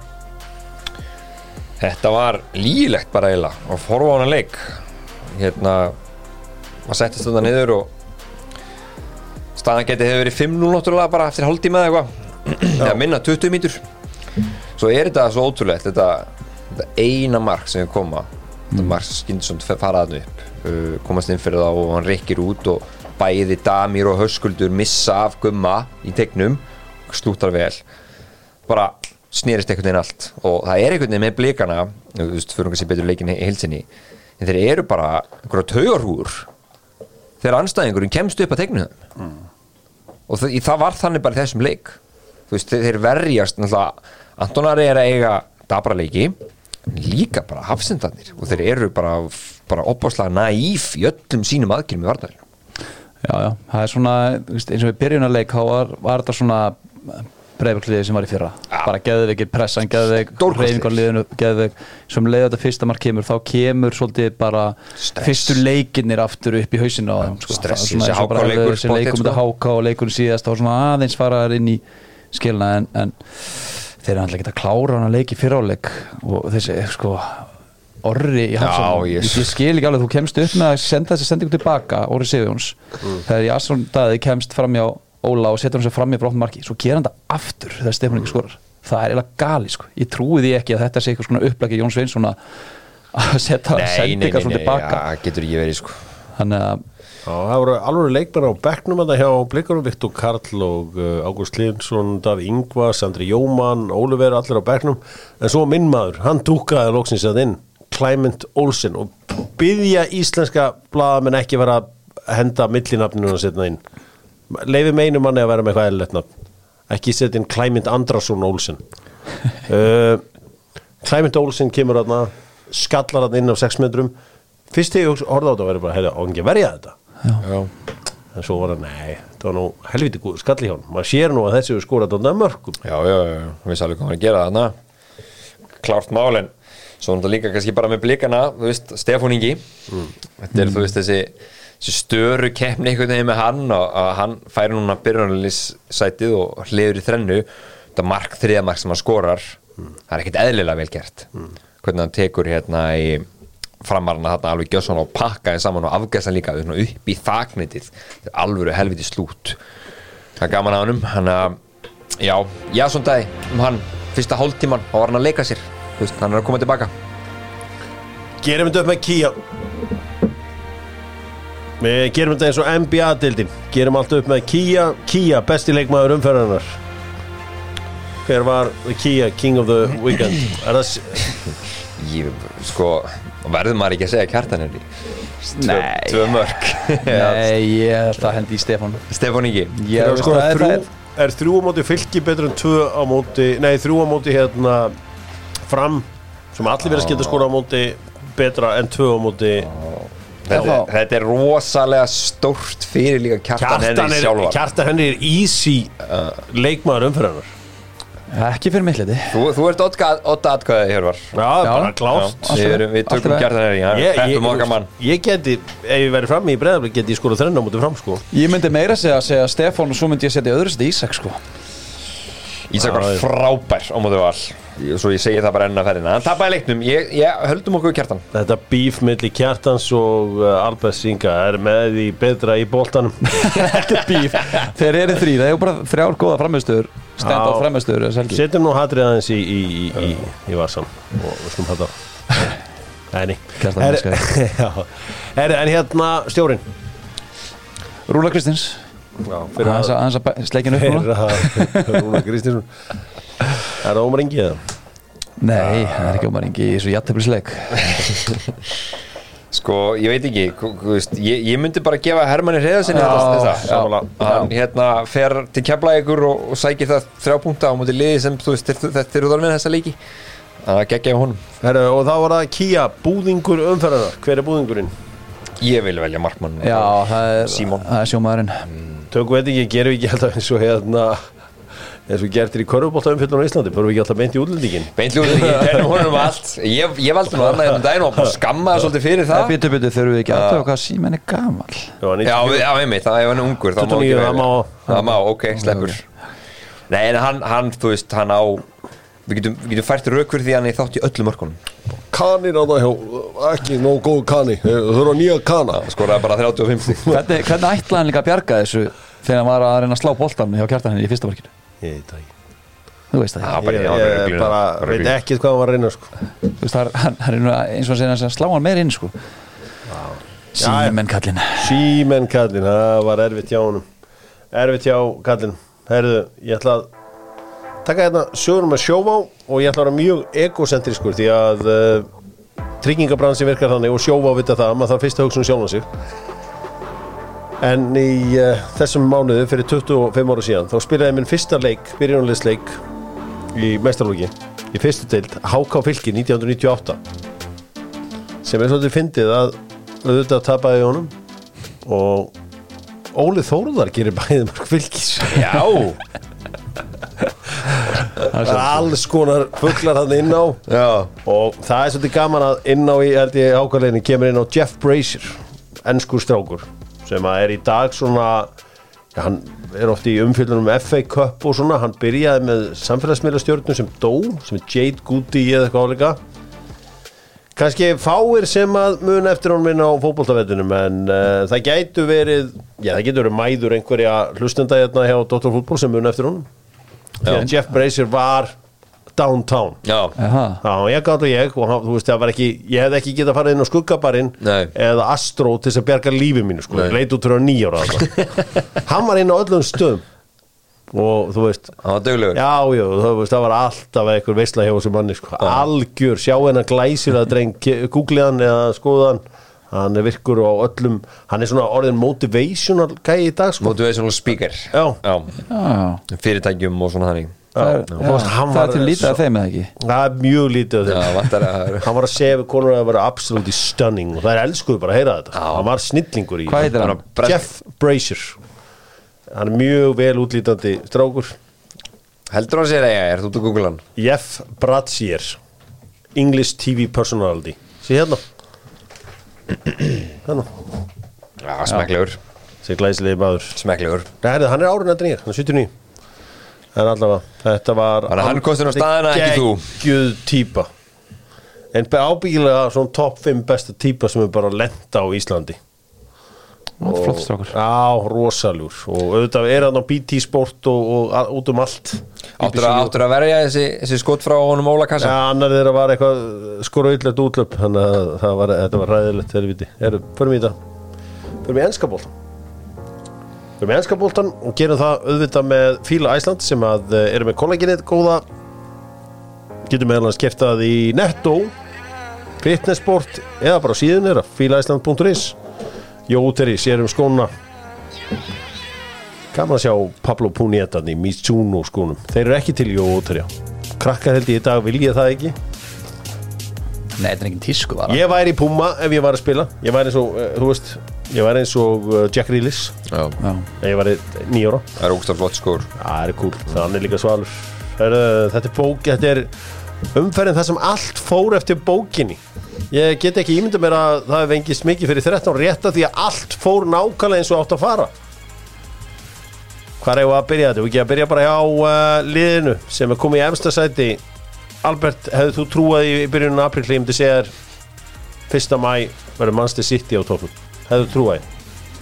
Speaker 3: Þetta var lílegt bara eiginlega og hana leik. Hérna maður settist þetta niður og staðan getið hefur verið 5-0 náttúrulega bara eftir hálftíma eða eitthvað. Eða minna 20 mítur svo er þetta svo ótrúlegt þetta, þetta eina mark sem við koma. Þetta mark sem Skindsson faraðan upp uh, komast inn fyrir það og hann reykir út og bæði Damir og Höskuldur missa af gumma í tegnum slútar vel. Bara snerist einhvern veginn allt og það er einhvern veginn með blikana þú veist, fyrir kannski betur leikin í heilsinni en þeir eru bara einhverja taugarhúr þegar anstæðingurinn kemst upp að tegnu þeim. Og það, það var þannig bara þessum leik. Þú veist, þeir verjast náttúrulega, Antonari er að eiga dabra leiki en líka bara hafsendarnir. Og þeir eru bara, bara opáslega naíf í öllum sínum aðgjörnum í varnar
Speaker 2: já, já, það er svona eins og við byrjun að leik þá var, var þetta svona breyfakliðið sem var í fyrra.
Speaker 3: Já.
Speaker 2: bara geðveikir pressan, geðveik
Speaker 3: Stórkostlegir.
Speaker 2: reyfingar liðinu, geðveik. Sem leið þetta fyrsta mark kemur, þá kemur svolítið bara
Speaker 3: Stress.
Speaker 2: fyrstu leikinnir aftur upp í hausinu á þeim
Speaker 3: stress,
Speaker 2: Það svona
Speaker 3: þessi
Speaker 2: eins og bara
Speaker 3: HK leikur
Speaker 2: þessi leikum þetta háká og leikurinn síðast þá svona aðeins faraðar inn í skilna en, en þeir eru alltaf ekki að klára hann að leiki fyrráleik og þessi sko orri í
Speaker 3: Já,
Speaker 2: ég, ég skil ekki alveg, þú kemst upp með að senda þessi sendingu tilbaka, Orri Sigurjóns. Þegar í Asson daði kemst fram hjá Óla og setur hann sér fram í brottum marki svo gera hann þetta aftur þegar Stefán ekki skorar. Það er eiginlega gali sko, ég trúi því ekki að þetta sé eitthvað svona upplæki Jón Sveinsson að að setja sendingar svona tilbaka.
Speaker 3: ja, getur ekki verið sko.
Speaker 2: Þannig að
Speaker 1: Já, það voru alveg leikmenn á bekknum að það hjá Blikarum, Viktor Karl og uh, Ágúst Linsson, Daví Ingvas, Andri Jóman, Óliver, allir á bekknum. En svo minn maður, hann dúkaði loksins að inn, Clement Olsen og byggja íslenska blaðamenn ekki vera að henda millinafninu að setna inn. Leifi meinu manni að vera með eitthvað eðlilegt nafn. Ekki setja inn Clement Andrason Olsen. *laughs* Uh, Clement Olsen kemur aðna skallar aðna inn á 6 metrum. Fyrst þegar ég horfði á þetta að vera bara, heyrðu, á ekki að verja þetta
Speaker 3: já.
Speaker 1: en svo var það, nei, það var nú helviti góð skalli hjá hann, maður sér nú að þessi við skórað þarna mörgum
Speaker 3: Já, já, já, já, við veist alveg hvað hann er að gera þarna. Klárt mál en Svo náttúrulega líka kannski bara með blikana Þú veist, Stefán Ingi. Þetta er, þú veist, þessi, þessi störu keppni einhvern veginn með hann og að hann færi núna byrjunarlýssætið og hliður í þrennu. Þetta mark, þriða mark sem hann skorar. Það er ekkit eðlilega vel gert. Hvernig hann tekur hérna í framarna þarna alveg gjössan og pakkaði saman og afgæsa líka upp í þaknitið alvöru helviti slút. Það er gaman á hannum hann að, já, já svona dag um hann, fyrsta hálftíman þá var hann að leika sér, Þú veist, hann er að koma tilbaka.
Speaker 1: Gerum þetta upp með Kia. Við gerum þetta eins og NBA-dildin gerum allt upp með Kia. Kia, besti leikmaður umferðarnar hver var Kia King of the Weekend? Er það
Speaker 3: sko, verður maður ekki að segja kjartan henni tvö,
Speaker 2: Nei.
Speaker 3: tvö mörg *laughs*
Speaker 2: nei, ég held að hendi í Stefán.
Speaker 3: Stefán Ingi.
Speaker 2: Ég,
Speaker 1: er, sko,
Speaker 2: það er,
Speaker 1: þrjú,
Speaker 2: það er,
Speaker 1: er þrjú á móti fylki betur en tvö á móti nei, þrjú á móti hérna fram sem allir verið að skilta skora á móti betra en tvö á móti
Speaker 3: þetta, þetta er rosalega stórt fyrir líka kjartan, henni
Speaker 1: er,
Speaker 3: sjálfar.
Speaker 1: Kjartan henni er easy uh, leikmaður umferðarnar
Speaker 2: ekki fyrir mitt liti
Speaker 3: þú, þú ert otta atkvæðið Hjörvar.
Speaker 1: Já, bara
Speaker 2: Já.
Speaker 1: klárt.
Speaker 3: Við, tökum kjartan henni
Speaker 1: Ég, ég,
Speaker 3: peppum okkar mann.
Speaker 1: ég geti, ef ég væri frammi í breðaflik geti ég skorað þrenna á móti fram sko.
Speaker 2: Ég myndi meira segja að segja Stefán og svo myndi ég setja öðru setja Ísak sko.
Speaker 3: Ísak var frábær á móti val. Svo ég segi það bara enn að ferðina. Hann tapaði leiknum, ég, ég höldum okkur kjartan.
Speaker 1: Þetta bíf milli Kjartans og uh, Albert Inga er með því betra í boltanum. *laughs*
Speaker 2: Þetta bíf. Þeir eru þrý, það er bara þrjár góða framherstöður Stend á helgi.
Speaker 1: Setjum nú hatrið aðeins í, í, í, í, í varsan og við skulum þetta. *laughs* *laughs* Herri, En hérna stjórin
Speaker 2: Rúla Kristins. Aðeins
Speaker 1: að
Speaker 2: að- aðeins að sleikinu *laughs*
Speaker 1: Rúna Kristinsson Er það ómar engið það?
Speaker 2: Nei, það er ekki ómar engi í þessu jætteflisleik
Speaker 3: Sko, ég veit ekki, veist, ég, ég myndi bara gefa Hermanni Hreðarsinni þetta, þetta.
Speaker 1: sammála.
Speaker 3: Hann hérna fer til keflaðið og, og sækir það þrjá punkta á móti liði sem þú veist, þetta- þetta eru þorfinn þessa leiki Það geggja á honum
Speaker 1: Herri, og þá var það Kia, búðingur umferðarna Hver er búðingurinn?
Speaker 3: Ég vil velja markmann
Speaker 2: Já, það er,
Speaker 3: Símon.
Speaker 2: það er sjómaðurinn
Speaker 1: Tökum við ekki, gerum við ekki alltaf eins og hérna eins og gertir í körfubólta umfjöldun á Íslandi Förum við ekki alltaf beint í útlendingin
Speaker 3: Beintljóður, ég tennum *laughs* honum allt. Ég, ég valdi nú annað hérna um daginn og skammaði svolítið fyrir
Speaker 2: Það.
Speaker 3: Það
Speaker 2: býtu býtu þurfum við ekki aðtöfa hvað símen er gamal
Speaker 1: Já,
Speaker 3: Já, einmitt, það er hann ungur það
Speaker 1: 29,
Speaker 3: ekki
Speaker 1: það má-
Speaker 3: má, ok, sleppur. Nei, en hann, hann, þú veist, hann á Við getum, við getum fært rauk fyrir því hann er þátt í öllum mörkunum.
Speaker 1: Kanir á það ekki nóg góð kani. Þau þurfa nýja kana.
Speaker 3: Skoraði bara 35 stík
Speaker 2: Hvernig, hvernig ætlaði hann líka að bjarga þessu þegar hann var að reyna að slá boltan hjá kjartan henni í fyrsta markinu
Speaker 1: Ég veit það ekki.
Speaker 2: Þú veist það. Ekki
Speaker 3: bara-
Speaker 1: Ég,
Speaker 3: bara
Speaker 1: ég
Speaker 3: ruglinu,
Speaker 1: bara veit ekkert hvað hann var að reyna sko.
Speaker 2: Þú veist, það er- hann hann er eins og hann segir að slá hann meir inn sko. Símen kallinn.
Speaker 1: Símen kallinn, það var erfitt hjá honum. Erfitt hjá kallinn. Herðu, ég ætla að taka hérna sögurum með sjóvá og ég ætla að vera mjög egocentriskur því að uh, tryggingabransi virkar þannig og sjóvá vita það að maður þarf fyrst að hugsa um sjálfan sig En í uh, þessum mánuðu fyrir 25 ára síðan þá spilaði minn fyrsta leik, byrjunarleisleik í mestarlóki í fyrstu deild HK Fylki 1998 sem er svolítið fyndið að auðvitað tapaði honum og Óli Þórðar gerir bæðið mörg fylgis
Speaker 3: Já, *laughs*
Speaker 1: það er alls konar fugglar hann inn á.
Speaker 3: Já.
Speaker 1: Og það er svolítið gaman að inn á í ákvæðleginni kemur inn á Jeff Brazier ennskur strákur sem að er í dag svona ja, hann er oft í umfyllunum FA Cup og svona, hann byrjaði með samfélagsmiðlastjórnum sem dó, sem er Jade Goody eða eitthvað áleika kannski fáir sem að mun eftir honum inn á fótboltavettunum en uh, það gætu verið já það getur verið mæður einhverja hlustenda hérna hjá Dr. Fútbol sem mun eftir að Jeff Brazier var downtown.
Speaker 3: Já.
Speaker 1: Já, ég gátt og ég og þú veist, það var ekki, ég hefði ekki getað farið inn á skuggabarinn eða Astro til þess að bjarga lífi mínu, sko, ég leit út fyrir nýjára *laughs* hann var inn á öllum stöðum. Og þú veist
Speaker 3: hann var duglegur.
Speaker 1: Já, já, þú veist, það var alltaf einhver veisla hjá þessum manni, sko, algjör sjá hennar glæsir að *laughs* dreng, googlið hann eða skoða hann, hann er virkur á öllum, hann er svona orðin motivational gæi í dag, sko.
Speaker 3: Motivational speaker.
Speaker 1: Já.
Speaker 2: Já,
Speaker 3: Fyrirtækjum og svona þannig
Speaker 2: það
Speaker 1: Já,
Speaker 2: já,
Speaker 1: hann
Speaker 2: það
Speaker 1: var
Speaker 2: er til lítið af þeim eða ekki?
Speaker 1: Það er mjög lítið af
Speaker 3: Já,
Speaker 1: þeim
Speaker 3: að
Speaker 1: hann var að segja við konur að það var absolutt stunning og það er elskuðu bara að heyra þetta. Hann var snillingur í
Speaker 2: hann?
Speaker 3: Brett-
Speaker 1: Jeff Brazier. Hann er mjög vel útlítandi strákur.
Speaker 3: Heldur hann sér eiga, er þú út að googla hann?
Speaker 1: Jeff Brazier. English TV personality. Sé hérna. *clears throat* Hérna,
Speaker 3: Já, smekklegur
Speaker 1: sé glæsilegi maður.
Speaker 3: Smekklegur
Speaker 1: Nei, herrðu, hann er árið nættin ég, hann er 79 en allavega, þetta var
Speaker 3: Þannig að hann kostar á staðina, ekki þú.
Speaker 1: geggjuð típa. En ábyggilega svona top 5 besta típa sem er bara lenda á Íslandi.
Speaker 2: Flott strákur.
Speaker 1: Já, rosalur og auðvitað er hann á BT Sport og, og a- út um allt.
Speaker 3: Áttur að, áttur að verja þessi, þessi skot frá honum Óla
Speaker 1: Já,
Speaker 3: Kassa
Speaker 1: annar þeirra var eitthvað skorauðlegt útlöp þannig að það var, þetta var ræðilegt helviti. Erum, förum í þetta. Förum í ennskapoltan Förum í ennskapoltan og gerum það auðvitað með Fíla Æsland sem að eh, eru með kollaginið góða. Getum meðal hans það í Netto Fitnessport eða bara síðan þeirra fílaæsland.is Jóteri, sér um skóna. Gaman að sjá Pablo Punietan í Mizuno skónum. Þeir eru ekki til Jóteri Krakkar held ég í dag vilja það ekki
Speaker 2: Nei, þetta er ekki tísku vara.
Speaker 1: Ég væri í Puma ef ég var að spila. Ég væri eins og, uh, þú veist Ég væri eins og uh, Jack Reelis
Speaker 3: Já,
Speaker 2: Já.
Speaker 1: Ég væri nýjóra
Speaker 3: það er ógst flott skór.
Speaker 1: Það er cool, það er líka svalur. Heru, Þetta er bók, þetta er umferðin það sem allt fór eftir bókinni. Ég get ekki ímynda mér að það hef vengist mikið fyrir 13 rétta því að allt fór nákvæmlega eins og átt að fara. Hvað er að byrja? Þetta? Við ekki að byrja bara á uh, liðinu sem er komið í efsta sæti Albert, hefðu þú trúað í, í byrjunum apríl ég myndi segja þér 1. mæ verður Manchester City á topnum hefðu þú trúað í?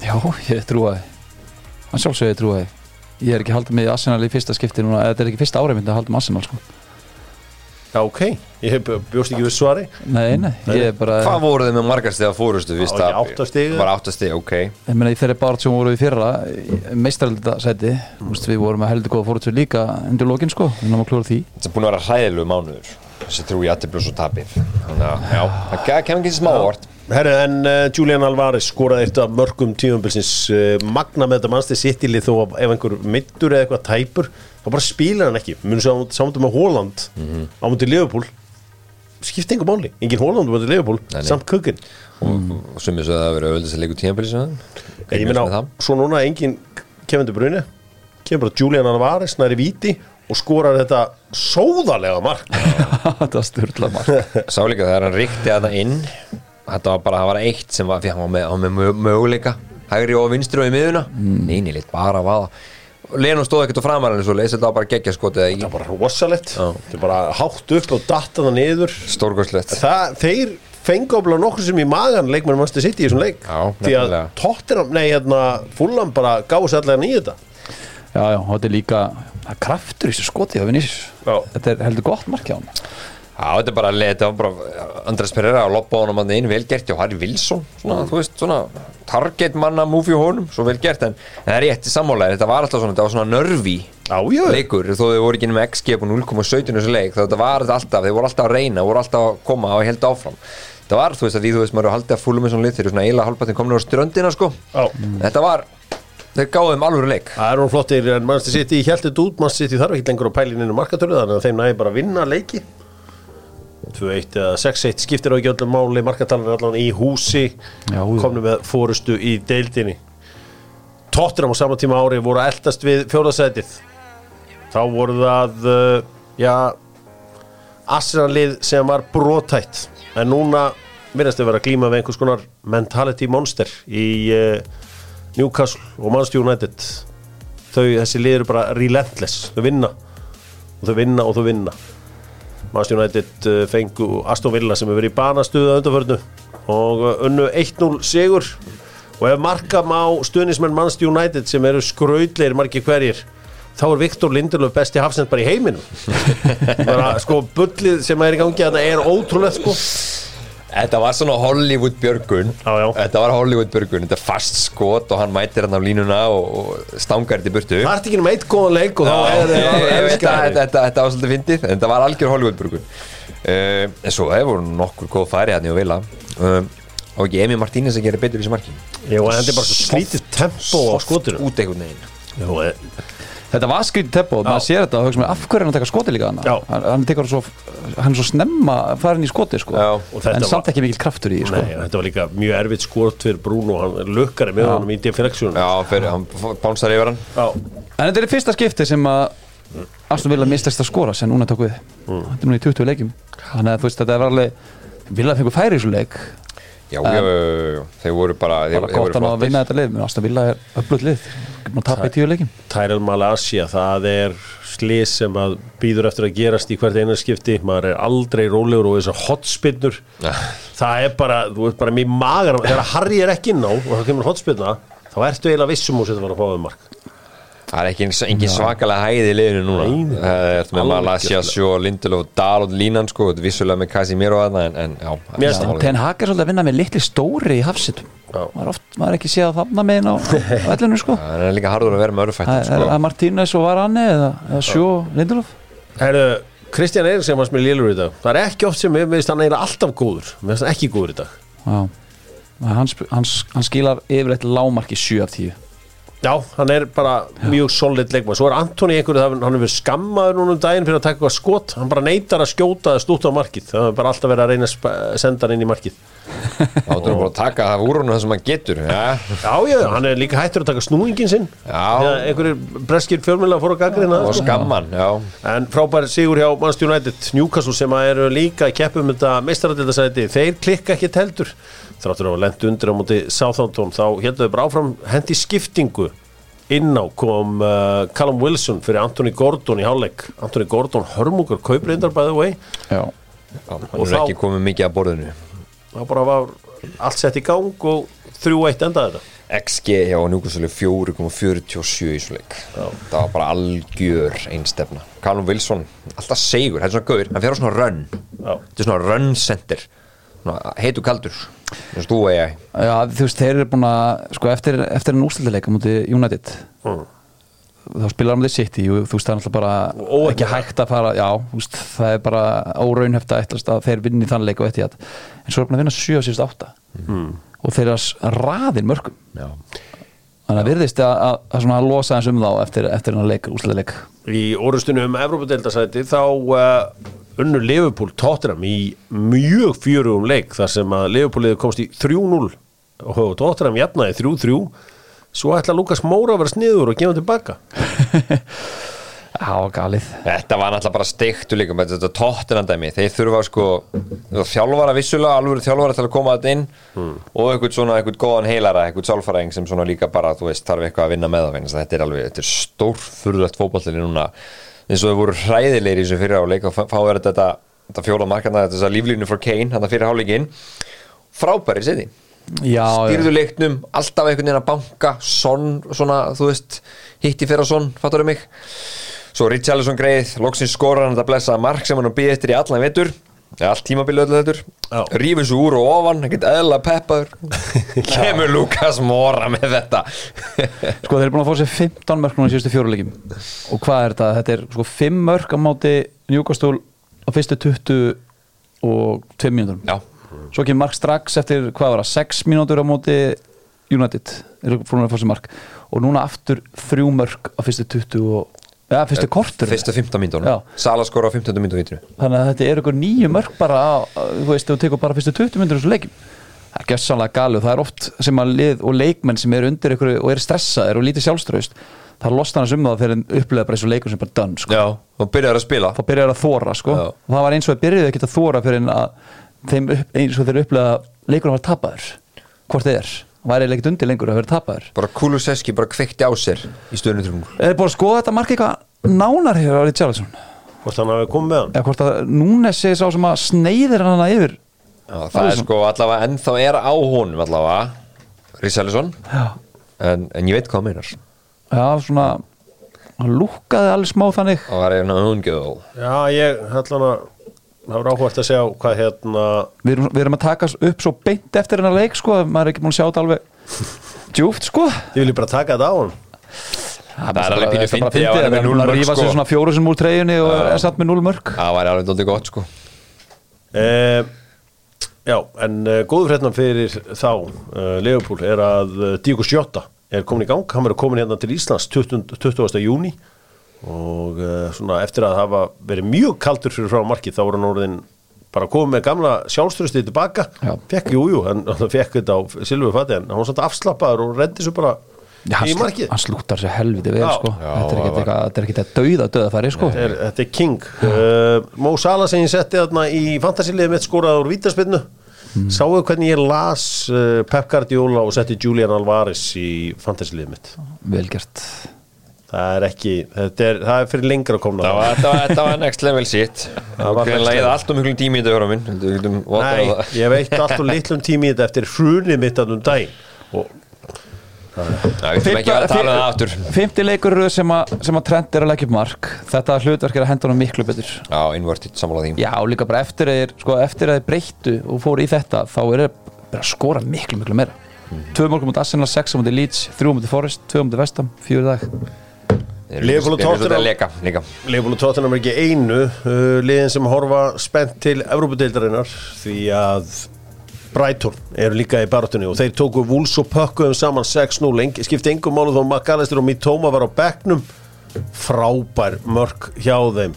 Speaker 2: Já, ég trúaði Hann sjálfsögði trúaði Ég er ekki haldið með Arsenal í fyrsta skipti núna Þetta er ekki fyrsta árið myndi að halda með Arsenal sko.
Speaker 1: Já, ok, ég hef bjóst ekki við svari.
Speaker 2: Nei, nei, ég er bara
Speaker 3: Hvað voru þið með margar stiga fórustu fyrst
Speaker 1: Já, ekki átta stig.
Speaker 3: Var átta stig, ok.
Speaker 2: Ég meina í þeirri bárat sem voru í fyrra meistarölda seti Við vorum með heldur góða fórhundsvið líka undir lokin sko. Við náum að klúra því.
Speaker 3: Þetta er búin að vera hræðilegu mánuður Þessi trú í aðtibljós og tapið. Þannig að, já, það kemur ekki smá vort
Speaker 1: Herru, en uh, Julian Alvarez skoraði eitt af mörgum tíumbilsins uh, magna með þetta Manchester City-lið þó að ef einhver mittur eða eitthvað tæpur þá bara spilar hann ekki. Munu svo samantum með Holland á mútið Liverpool skipti einhver máli, engin Holland á mútið Liverpool
Speaker 3: Nei, nei.
Speaker 1: samt kukin
Speaker 3: Og sumið svo að það verið auðvitað að leiku tíðanbili sem
Speaker 1: Ég meina, svo núna engin Kevin De Bruyne kemur bara Julian Alvarez næri víti og skorar þetta sóðalega mark. *laughs*
Speaker 2: Þetta var styrla marg
Speaker 3: Þetta var bara, það var eitt sem var Því hann var með, hann var með mö- möguleika. Hægri og vinstri og í miðuna mm. Neini, lit bara að vaða. Lenum stóð ekkert á framarinn svo leys Þetta var bara geggja skotið
Speaker 1: það er bara rosalett þetta er bara hátt upp og datta það niður.
Speaker 3: Stórgóðslegt
Speaker 1: þeir fengu ábla nokkur sem í magan leikmennum Manchester City í þessum leik.
Speaker 3: Já,
Speaker 1: því að. Tottenham, nei hérna Fulham bara gáði sér allega nýja þetta.
Speaker 2: Já, já, þetta er líka kraftur í þessu skoti. Þetta er heldur gott mark hjá hann
Speaker 3: Já, þetta er bara, þetta var bara Andres Pereira að loppa honum að inn vel gert og Harry Wilson, svona, þú veist, svona target manna move í honum, svo vel gert en, það er rétt í sammálaðir, þetta var alltaf svona þetta var svona nörvi
Speaker 1: Já, já.
Speaker 3: leikur þó þau voru ekki með XG på 0,17 þessu leik, þetta var alltaf, þeir voru alltaf að reyna, voru alltaf að koma og held áfram. Það var, þú veist, að því þú veist, maður er haldið að fúlum með svona lit, þeir eru svona eiginlega hálfpartin komin á ströndina, sko,
Speaker 1: Já.
Speaker 3: þetta var þeir gáðu þeim alvöru leik.
Speaker 1: Það er hún flottir en Manchester City hjæltið út Manchester City þarf ekki lengur á pælininu markatölu þannig að þeim næði bara að vinna leiki 2-1 eða 6-1 skiptir á ekki öllum máli markatalar allan í húsi
Speaker 2: Já, já.
Speaker 1: komnu með fórustu í deildinni. Tottenham á sama tíma ári voru að eldast við fjóðasætið þá voru það uh, já Arsenal-lið sem var brotætt en núna virðast þau vera að glíma við einhvers konar mentality monster í uh, Newcastle og Manchester United. Þau, þessi lið eru bara relentless. Þau vinna og þau vinna og þau vinna Manchester United uh, fengu Aston Villa sem hefur verið í banastuða undanförnu og uh, unnu 1-0 sigur. Og ef marka má stuðnismenn Manchester United sem eru skraudleir margir hverjir þá er Viktor Lindelöf besti hafsend bara í heiminum. *laughs* Sko bullið sem er í gangi að það er ótrúlegt sko
Speaker 3: Þetta var svona Hollywood björgun.
Speaker 1: Já, já.
Speaker 3: Þetta var Hollywood björgun. Þetta er fast skot og hann mætir hann á línuna og, og stangar þetta í burtu.
Speaker 1: Það ert ekki um eitt góðan leik og þá er
Speaker 3: þetta, þetta, þetta var svolítið fyndið en þetta var algjör Hollywood björgun. Uh, En svo það voru nokkur góð færi hann í að vila um, Og ekki Emi Martínez að gera betur í þessu marki?
Speaker 1: Jú, en þetta er bara svo slítið tempo á skotinu.
Speaker 3: Út einhvern veginn.
Speaker 1: Jú, eh,
Speaker 2: Þetta var skrítið tempo, maður sér þetta og hugsa mér af hverju er hann að taka skoti líka hann
Speaker 1: Já.
Speaker 2: hann, hann, tekur svo, hann er svo snemma farin í skoti sko.
Speaker 3: Já,
Speaker 1: og þetta
Speaker 2: en
Speaker 1: var-
Speaker 2: samt ekki mikil kraftur í sko.
Speaker 1: Nei, þetta var líka mjög erfitt skort fyrir Bruno hann lukkari með honum í defleksjón
Speaker 3: Já, fyrir, hann bánsar yfir hann.
Speaker 1: Já.
Speaker 2: En þetta er fyrsta skipti sem að Aston Villa mistast að skora sem núna tók við. Þetta er núna í 20 leikjum. Þannig að þú veist þetta er alveg Villa fengur færi í þessu leik
Speaker 3: Já, já, já, já, já, þeir voru bara Þeir,
Speaker 2: Bara
Speaker 3: þeir
Speaker 2: gott að ná að vinna þetta lið. Menn Aston Villa er öflut lið. Tapa í 10 leikjum.
Speaker 1: Tyrell Malasia, það er slið sem að býður eftir að gerast í hvert einu skipti, maður er aldrei rólegur og þessar hotspinnur það er bara, þú veist bara mér magar þegar Harry er ekki inn á og það kemur hotspinna þá ertu eiginlega vissum úr sem þetta var að fá þau mark
Speaker 3: Það er ekki engin svakalega hæði í liðinu núna.
Speaker 1: Nei.
Speaker 3: Það er með
Speaker 1: gjörsamlega.
Speaker 3: Sjó, Lindelof og Dahl og Línan sko, er vissulega með Casimiro en, en já, er málið.
Speaker 2: Ten Hag er svolítið að vinna með litli stóri í hafsitum.
Speaker 1: Já.
Speaker 2: maður, er oft, maður er ekki séð að þarna megin á *laughs* vellinu sko.
Speaker 3: Það er líka harður að vera með
Speaker 2: er
Speaker 3: sko.
Speaker 2: að Martínez og Varane eða, eða Sjó Lindelof?
Speaker 1: Herru, Kristján Eiríksson var sem er lélur í dag. Það er ekki oft sem við veist hann eiginlega alltaf góður. Við veist hann ekki góður í dag.
Speaker 2: Já. Hann, sp- hann, hann skilar yfirleitt lámarki 7 af 10
Speaker 1: Já, hann er bara mjög solid leikmann Svo er Antoni einhverju, hann hefur skammaður núna um daginn fyrir að taka eitthvað skot. Hann bara neytar að skjóta það stútt á markið. Það er bara alltaf verið að reyna að senda hann inn í markið.
Speaker 3: Þá ættum við bara að taka það úr honum það sem hann getur ja.
Speaker 1: Já, já, hann er líka hættur að taka snúingin sinn. Einhverjir breskir fjölmjöla fóru að gaggrina
Speaker 3: og skamman já.
Speaker 1: En frábær sigur hjá Manchester United. Newcastle sem að eru líka í keppum þetta meistaradildasæti, þeir klikka ekki heldur. Þráttur á að lendu undir á móti Southampton. Þá heldur þau bara áfram hendi skiptingu inn á kom uh, Callum Wilson fyrir Anthony Gordon í hálfleik. Anthony Gordon hörmungur kaupreindar by the way.
Speaker 2: Já,
Speaker 3: hann er
Speaker 1: þá-
Speaker 3: ekki komið mikið að borðinu.
Speaker 1: Það bara var allt sett í gang og 3-1 endaði þetta.
Speaker 3: XG hjá Newcastle er 4,47 í svo leik. Það var bara algjör einstefna. Callum Wilson, alltaf segur þetta er svona gaur, hann fer á svona run.
Speaker 1: Já.
Speaker 3: þetta er svona run center. Svona heitu kaldur eins og þú og ég
Speaker 2: Já, þú veist, þeir eru búin að sko, eftir, eftir en úrslitileika múti United
Speaker 1: Mm.
Speaker 2: þá spilar hann mútið City og þú veist, það er alltaf bara
Speaker 1: Og
Speaker 2: ekki hægt að fara, já, þú veist, það er bara óraunheft að ætlast að þeir vinni þann leik og eftir að, en svo er búin að vinna 7 síðust 8 mm. og þeir eru raðin mörgum
Speaker 3: Já.
Speaker 2: Þannig að virðist að, að, að svona losa eins um þá eftir, eftir hann leik, úrslitileik
Speaker 1: í orustunum um Evrópadeildasæti þá uh, unnur Liverpool Tottenham í mjög fjörugum leik þar sem að Liverpool liður komst í 3-0 og Tottenham jafnaði 3-3 svo ætla Lukas Móra að vera sniður og gefa tilbaka *laughs*
Speaker 2: Já, galið.
Speaker 3: Þetta var náttúrulega bara steiktu líka með þetta tóttinandæmi, þeir þurfa sko þjálfara vissulega, alveg þjálfara til að koma þetta inn og einhvern svona einhvern góðan heilara, einhvern sálfæræðing sem svona líka bara, þú veist, þarf eitthvað að vinna með það vegna þess að þetta er alveg, þetta er stórfurðlegt fótballtili núna, eins og þau voru hræðilegir í þessu fyrir áleik og fá fá verið þetta, þetta fjóla markarna, þetta þessa líflínu frá Kane, hann fyrir hálfleikin frábæri seti
Speaker 2: Já,
Speaker 3: stýrðu leiknum, alltaf einhvern veginn að banka son, svona, þú veist hitti fyrir son, fattur mig svo Richarlison greið, loksins skorar hann þetta blessaða mark sem hann býði eftir í allan vetur. Eða allt tímabilið öllu
Speaker 1: Já.
Speaker 3: þetta rífur svo úr og ofan, ekkert eðla peppaður *laughs* kemur Lukas Mora með þetta. *laughs*
Speaker 2: Sko þeir eru búin að fá sér 15 mörg núna í síðustu fjóruleikim og hvað er þetta? Þetta er sko 5 mörg á móti Newcastle á fyrstu 20 og 2 mínútur
Speaker 3: já,
Speaker 2: Svo kemur mark strax eftir hvað var það? 6 mínútur á móti United. Eru búin að fá sér mark. Og núna aftur 3 mörg á fyrstu 20 og ja, fyrstu kortur
Speaker 3: fyrstu 15
Speaker 2: Já.
Speaker 3: myndunum Sala skora á 15 myndunum vitru
Speaker 2: þannig að þetta er ykkur nýju mörg bara á, þú veist, þú tekur bara fyrstu 20 myndir þessu leikim það er gjössanlega gali og það er oft sem að lið og leikmenn sem eru undir ykkur og eru stressaðir og lítið sjálfströðust það losna hans um það fyrir en upplega bara þessu leikum sem bara done sko.
Speaker 3: já, og byrjar að spila
Speaker 2: þá byrjar að þóra sko.
Speaker 3: Já.
Speaker 2: og það var eins og að byrjuði ekki að þóra fyrir að þeim eins og þeir upplega leikunum var tapaður hvort þið er, það var eiginlega ekkert undir lengur að vera tapaður.
Speaker 3: Bara Kulusevski bara kveikti á sér í stöðunni 3
Speaker 2: er búin að skoða þetta mark eitthvað nánar hér á Richarlison?
Speaker 1: Hvort hann hafi komið með hann?
Speaker 2: Eða hvort að Núnes sé sá sem að sneiðir hann hana yfir
Speaker 3: Já, það er sko allavega ennþá er á honum allavega Rísælisson
Speaker 2: Já.
Speaker 3: en, en ég veit hvað hann meinar.
Speaker 2: Já, svona hann lúkkaði alveg smá þannig.
Speaker 3: Og það er einn ungjöðul
Speaker 1: já ég ætla hann að það var áhvert að sjá hvað hérna
Speaker 2: við erum, við erum að taka upp svo beint eftir hennar leik sko, maður er ekki búin að sjá þetta alveg djúft sko
Speaker 1: ég vil bara taka þetta á hann
Speaker 3: Það er alveg pínu ef hann er
Speaker 2: að rífa
Speaker 3: sko.
Speaker 2: sér svona fjóru sem úr treyjunni og er satt með 0 mörg
Speaker 3: það var alveg doldið gott sko
Speaker 1: Eh, já, en uh, góðu frétnan fyrir þá uh, Leopold er að Díko Sjóta er komin í gang, hann verður komin hérna til Íslands 20. 20. júni og uh, svona eftir að hafa verið mjög kaldur fyrir frá markið þá voru hann orðin bara komið með gamla sjálfströstið tilbaka,
Speaker 2: Já.
Speaker 1: fekk, jú, jú hann hann fekk þetta á silfu fati en hann var svona afslappaður og reddi svo bara
Speaker 2: Já,
Speaker 1: í markið
Speaker 2: hann slúttar sér helviti vel
Speaker 1: Já.
Speaker 2: sko. Þetta er ekki þetta er dauða döða færi sko.
Speaker 1: Þetta er, þetta er king uh, Mó Sala sem ég setti þarna í fantasiliðið mitt skoraði úr vítaspinnu mm. Sáu hvernig ég las uh, Pep Guardiola og setti Julian Alvarez í fantasiliðið mitt
Speaker 2: vel gert
Speaker 1: Það er ekki, þetta er, það er fyrir lengra að komna
Speaker 3: það var, þetta, var, þetta var next level shit *laughs*
Speaker 1: Það var
Speaker 3: og
Speaker 1: level.
Speaker 3: allt um miklum tími í þetta hörum minn Við getum votað
Speaker 1: Nei,
Speaker 3: það.
Speaker 1: ég veit allt og litlum tími í þetta eftir hrunið mitt að um og
Speaker 3: að um það aftur
Speaker 2: Fymti leikur sem, að- sem að trend er að leggja upp mark þetta hlutverk er að henda honum miklu betur
Speaker 3: Já, inverted, sammála því
Speaker 2: Já, líka bara eftir að sko, eftir að þeir breyttu og fóru í þetta, þá er þeir bara að skora miklu, miklu meira. Tvö mörgum mútið Arsenal, sex á mútið Leeds, þrjú mútið Forest, tvö mútið Vestam, fjögur í dag.
Speaker 1: Liverpool og Tottenham. er ekki einu uh, liðin sem horfa spennt til Evrópudeildarinnar því að Brighton eru líka í barátunni og þeir tóku Wolves og pökkuðum saman 6-0 Eng- skipti engum málu þó McAllister og Mitoma var á bekknum frábær mörk hjá þeim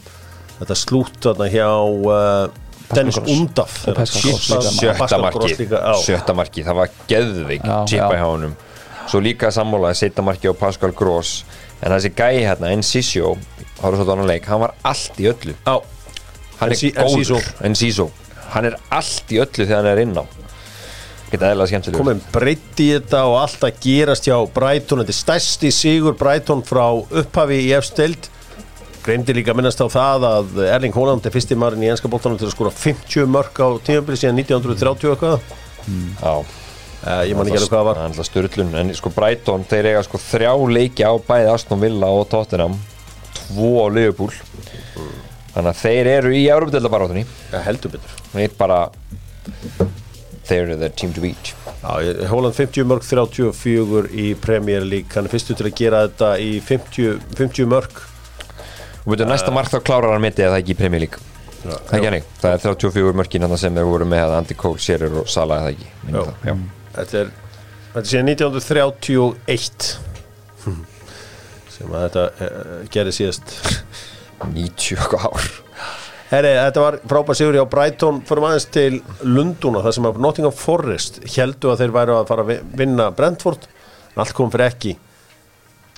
Speaker 1: þetta slútt þarna hjá uh, Dennis. Undaf.
Speaker 3: Sjötta marki marki, það var geðvig
Speaker 2: já.
Speaker 3: hjá honum Svo líka sammálaði setja marki á Pascal Gross En þessi gæi hérna, Enciso hann var allt í öllu.
Speaker 1: Já,
Speaker 3: Hann er góður, Enciso Hann er allt í öllu þegar hann er inn á.
Speaker 1: Komin breytt í þetta og allt að gerast hjá Brighton, þetta er stærsti sigur Brighton frá upphafi í efstild gleymdi líka að minnast á það að Erling Haaland er fyrsti maðurinn í enska bóltanum til að skora 50 mörg á tímabili síðan 1930 eitthvað.
Speaker 3: Já,
Speaker 1: uh, ég man ekki alveg hvað það var.
Speaker 3: Það er alltaf styrlun En sko Brighton, þeir eiga sko þrjá leiki á bæði Aston Villa og Tottenham Tvo á Liverpool. Þannig að þeir eru í Európa-deldabarátunni
Speaker 1: ja, heldur betur.
Speaker 3: Þeir bara They're the team to beat.
Speaker 1: Já, Haaland 50 mörg 34 í Premier League. Hann er fyrstu til að gera þetta í 50, 50 mörg.
Speaker 3: Og veitur, næsta mark þá klárar hann mitt eða ekki í Premier League? Það er ekki hannig, það er 34 mörkin hann sem þeir voru með að Andy Cole, Shearer og Salah eða ekki?
Speaker 1: Já.
Speaker 3: Það,
Speaker 1: þetta er, þetta síðan 1931 sem að þetta uh, gerði síðast *laughs*
Speaker 3: 90 eitthvað ár.
Speaker 1: Herri, þetta var frábær sigur hjá Brighton. Fyrir aðeins til Lunduna þar sem að Nottingham Forest heldu að þeir væru að fara að vi- vinna Brentford. En allt kom fyrir ekki.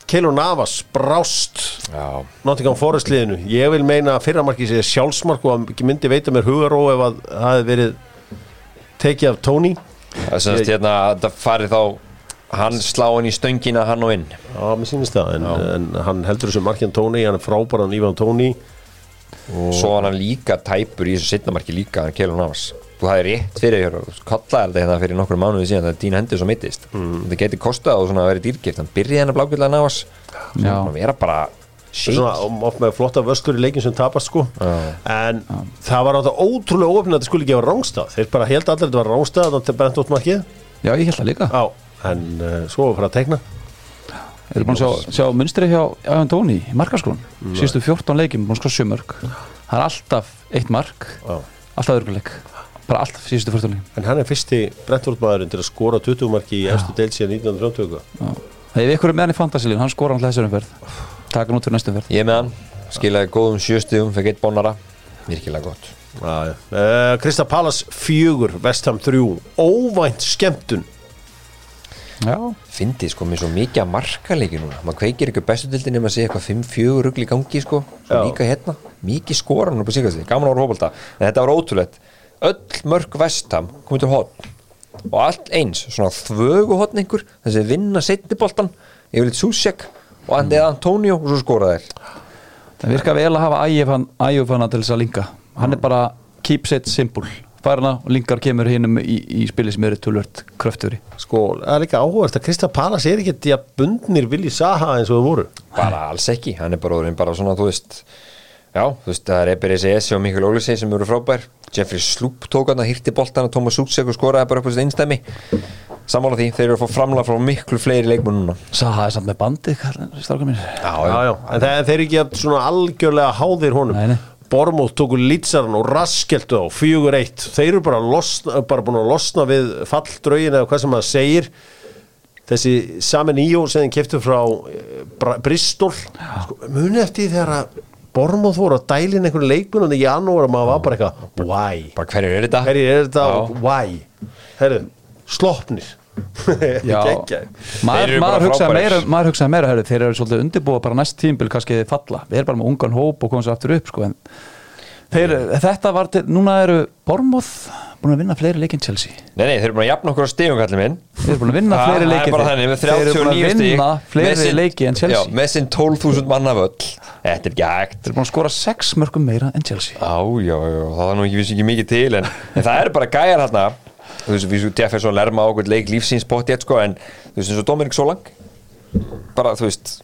Speaker 1: Keylor Navas brást
Speaker 3: Já,
Speaker 1: Nottingham Forest liðinu. Ég vil meina að fyrramarki sé sjálfsmark og að myndi veita mér hugaró ef að það hefði verið tekið af Tony
Speaker 3: það er semst hérna að það farið þá hann slá hann í stöngina hann og inn.
Speaker 1: Já, mér sýnist það, en, en hann heldur þessu markjan Tony, hann er frábæran Ívan Tony
Speaker 3: Svo var hann líka tæpur í þessu setnamarki líka hann Keylor Navas. Þú hafði rétt fyrir hér og kallaði þetta hérna fyrir nokkur mánuði síðan þegar Dín Henderson mittist mm. þetta geti kostað og svona að vera dýrgift hann byrjaði hann að blákvölda Navas.
Speaker 2: Já.
Speaker 3: hann vera bara
Speaker 1: svona oft með flotta vöskur í leikin sem tapast sko. En það var átta ótrúlega ofin að þetta skulle vera rángstað þeir bara held allir að þetta var rángstað að þetta brent út markið.
Speaker 2: Já, ég held það líka.
Speaker 1: Á, en uh, svo var að fara að tekna
Speaker 2: Erum búin að sjá, sjá munstri hjá Ævan Tóni í markaskón Síðustu 14 leikjum, búin að skora sjömörk Það er alltaf eitt mark
Speaker 1: Já.
Speaker 2: Alltaf örguleik. Bara alltaf síðustu 14 leikjum.
Speaker 1: En hann er fyrsti brentúrmaðurinn til að skora 20 marki í efstu deil síðan 1920
Speaker 2: Ef ykkur er með hann í fantasilíun, hann skora hann þessari umferð Taka hann út fyrir næstu umferð.
Speaker 3: Ég er með hann, skilaði góðum sjöstigum fekk eitt bónara, virkilega gott.
Speaker 1: Uh, Krista Pallas fjögur Vestham þrjú, óvænt skemmtun.
Speaker 2: Já,
Speaker 3: Fyndi sko með svo mikið að markaleiki núna. Maður kveikir ekki á bestu dildin ef maður sé eitthvað 5-4 rugl í gangi sko. Svo
Speaker 1: Já.
Speaker 3: líka hérna, mikið skora nú på síkast gaman ára hópalda, en þetta var ótrúlegt. Öll mörg vestam komið til hotn og allt eins svona þvögu hotn einhver, þessi vinna setniboltan, yfirleitt Susek og hann eða Antonio og svo skora þeir
Speaker 2: það virka vel að hafa ægjufana til þess að linka. Hann er bara keeps it simple. Færna og linkar kemur hinnum í, í spili sem eru tölvört kröfturi
Speaker 1: sko, það er líka áhugast að Krista Pallas er ekki því að bundnir vilji Saha eins og þau voru.
Speaker 3: Bara alls ekki, hann er bara orðin bara svona, þú veist já, þú veist, það er Eber S.S. og Mikkel Ólisi sem eru frábær. Jeffrey Sloop tók hann að hýrti boltan og Thomas Sutsek og skoraði bara upp á sitt einstæmi sammála því, þeir eru að fá framlega frá miklu fleiri leikmenn núna.
Speaker 2: Saha er samt með bandið, stráka mín
Speaker 3: já,
Speaker 1: já, já. en það, þeir eru ekki að svona algjörlega háðir honum.
Speaker 2: Nei, nei.
Speaker 1: Bormóð tóku lítsaran og raskeltu á fjögur eitt. Þeir eru bara, losna, bara búin að losna við falldraugin eða hvað sem maður segir. Þessi Samin Íó sem þeim keftu frá eh, Bristol. Sko, muni eftir því þegar að Bormóð voru að dælin einhverju leikmunum í janúar og maður var bara eitthvað why,
Speaker 3: bara hverju er þetta?
Speaker 1: hverjir er þetta?
Speaker 3: Já.
Speaker 1: og why? Herru, *laughs*
Speaker 3: Þeir
Speaker 2: maður, maður, hugsaði meira, maður hugsaði meira herri, þeir eru svolítið undirbúa bara næst tímbil kannski þið falla, við erum bara með ungan hóp og komum svo aftur upp sko, en þeir, þetta var til, núna eru Bormoth búin að vinna fleiri leikinn Chelsea.
Speaker 3: Nei, nei, þeir eru búin að jafna okkur á stegum kallið minn.
Speaker 2: Þeir eru búin að vinna
Speaker 3: Það-
Speaker 2: fleiri
Speaker 3: það
Speaker 2: leiki
Speaker 3: bara þannig, með
Speaker 2: þeir eru búin
Speaker 3: 39
Speaker 2: að vinna fleiri
Speaker 3: sinn-
Speaker 2: leiki en Chelsea.
Speaker 3: Já, með sinn 12.000 manna völl Þetta er ekki hægt
Speaker 2: þeir eru búin að skora sex mörgum meira en Chelsea.
Speaker 3: Já, já, já, það er nú ekki ekki mikið til en, en það eru bara gæjar hérna þú veist, við svo Jefferson lerma á okkur leik lífsins pottið, sko, en þú veist, eins og Dominik Solang bara, þú veist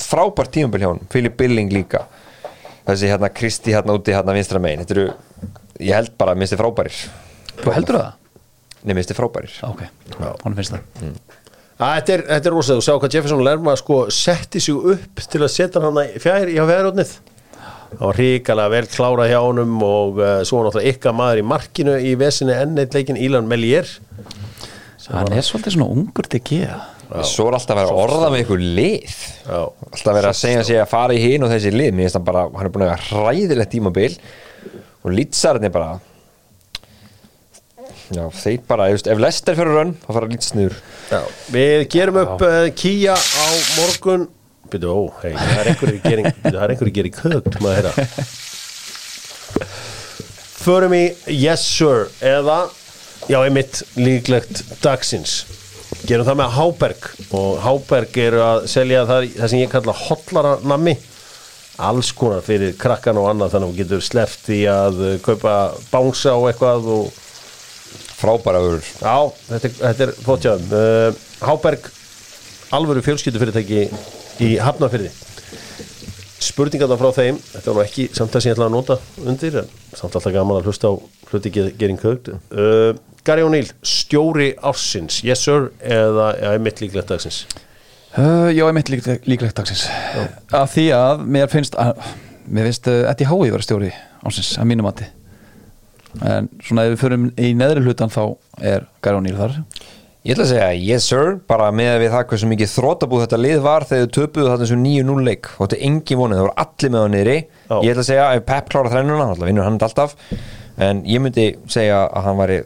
Speaker 3: frábært tímabil hjá hann, Philip Billing líka. Þessi hérna Kristi hérna úti hérna vinstra megin, þetta eru ég held bara að minnst þið frábærir.
Speaker 2: Þú heldur það?
Speaker 3: Nei, minnst þið frábærir.
Speaker 2: Ok, hann finnst það.
Speaker 1: Að, Þetta er, þetta er rosalega, þú sjá hvað Jefferson Lerma sko setti sig upp til að setja hann fjær, í fjæðrótnið það var hrikalega vel klárað hjá honum og uh, svo náttúrulega ykkar maður í markinu í vesinni enneitt leikin Ílan Melier.
Speaker 2: Hann er svolítið svona ungur til geða
Speaker 3: Svo er alltaf að vera að orða með ykkur lið.
Speaker 1: Já.
Speaker 3: Alltaf að vera að segja sig að fara í hinn og þessi lið. Mér finnst hann bara, hann er búin að hafa hræðilegt tímabil. Og lýtsarinn er bara Já, þeir bara, ef, ef Lester fyrir rönn þá fara lýtsnur
Speaker 1: Já. Við gerum upp uh, Kia á morgun Byrju, ó, hei, það er einhverjir gering það er einhverjir gering kögt, maður heyra. Förum í Yes Sir eða Já, einmitt líklegt dagsins. Gerum það með Háberg og Háberg eru að selja það, það sem ég kalla hotlara nammi alls konar fyrir krakkan og annað þannig að þú getur sleppt í að kaupa bánsa og eitthvað og
Speaker 3: frábæra vörur.
Speaker 1: Já, þetta er, er fótjáðum uh, Háberg alvöru fjölskyldufyrirtæki í Hafnafyrði spurningarna frá þeim þetta var nú ekki samt að sem ég ætla að nota undir en samt alltaf gaman að hlusta á hluti gering högt uh, Gary O'Neill, stjóri ársins. Yes sir, eða ja, mitt líklegt dagsins?
Speaker 2: Uh, já, ég mitt líklegt, líklegt dagsins. Að því að mér finnst að, mér finnst uh, Eddie Howe vera stjóri ásins að mínum mati. En svona ef við förum í neðri hlutan þá er Gary O'Neill þar
Speaker 3: Ég ætla að segja yes sir, bara með við það hversu mikið þrótabúð þetta lið var þegar þau töpuðu þetta sem 9-0 leik og þetta er engin vonið, það voru allir með á niðri.
Speaker 1: Já.
Speaker 3: ég ætla að segja, ef Pep klára þrennuna þá vinnur hann alltaf. En ég myndi segja að hann væri,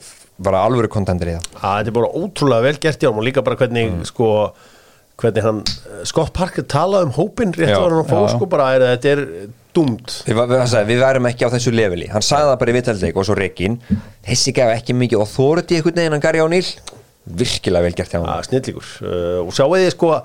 Speaker 3: var alvöru kontendur í það.
Speaker 1: Að þetta er bara ótrúlega vel gert hjá hann og líka bara hvernig sko hvernig hann, Scott Parker talaði um hópin rétt var hann að
Speaker 2: já.
Speaker 1: sko bara er, þetta er dumt
Speaker 3: Við, við, við, værum ekki á þessu leveli. Hann sagði það bara í vitaldeik og svo Rekin. Þessi gaf ekki mikið og þóruði einhvern veginn hann Gary O'Neill virkilega vel gert hjá hann
Speaker 1: snillíkur uh, og sjáu þið sko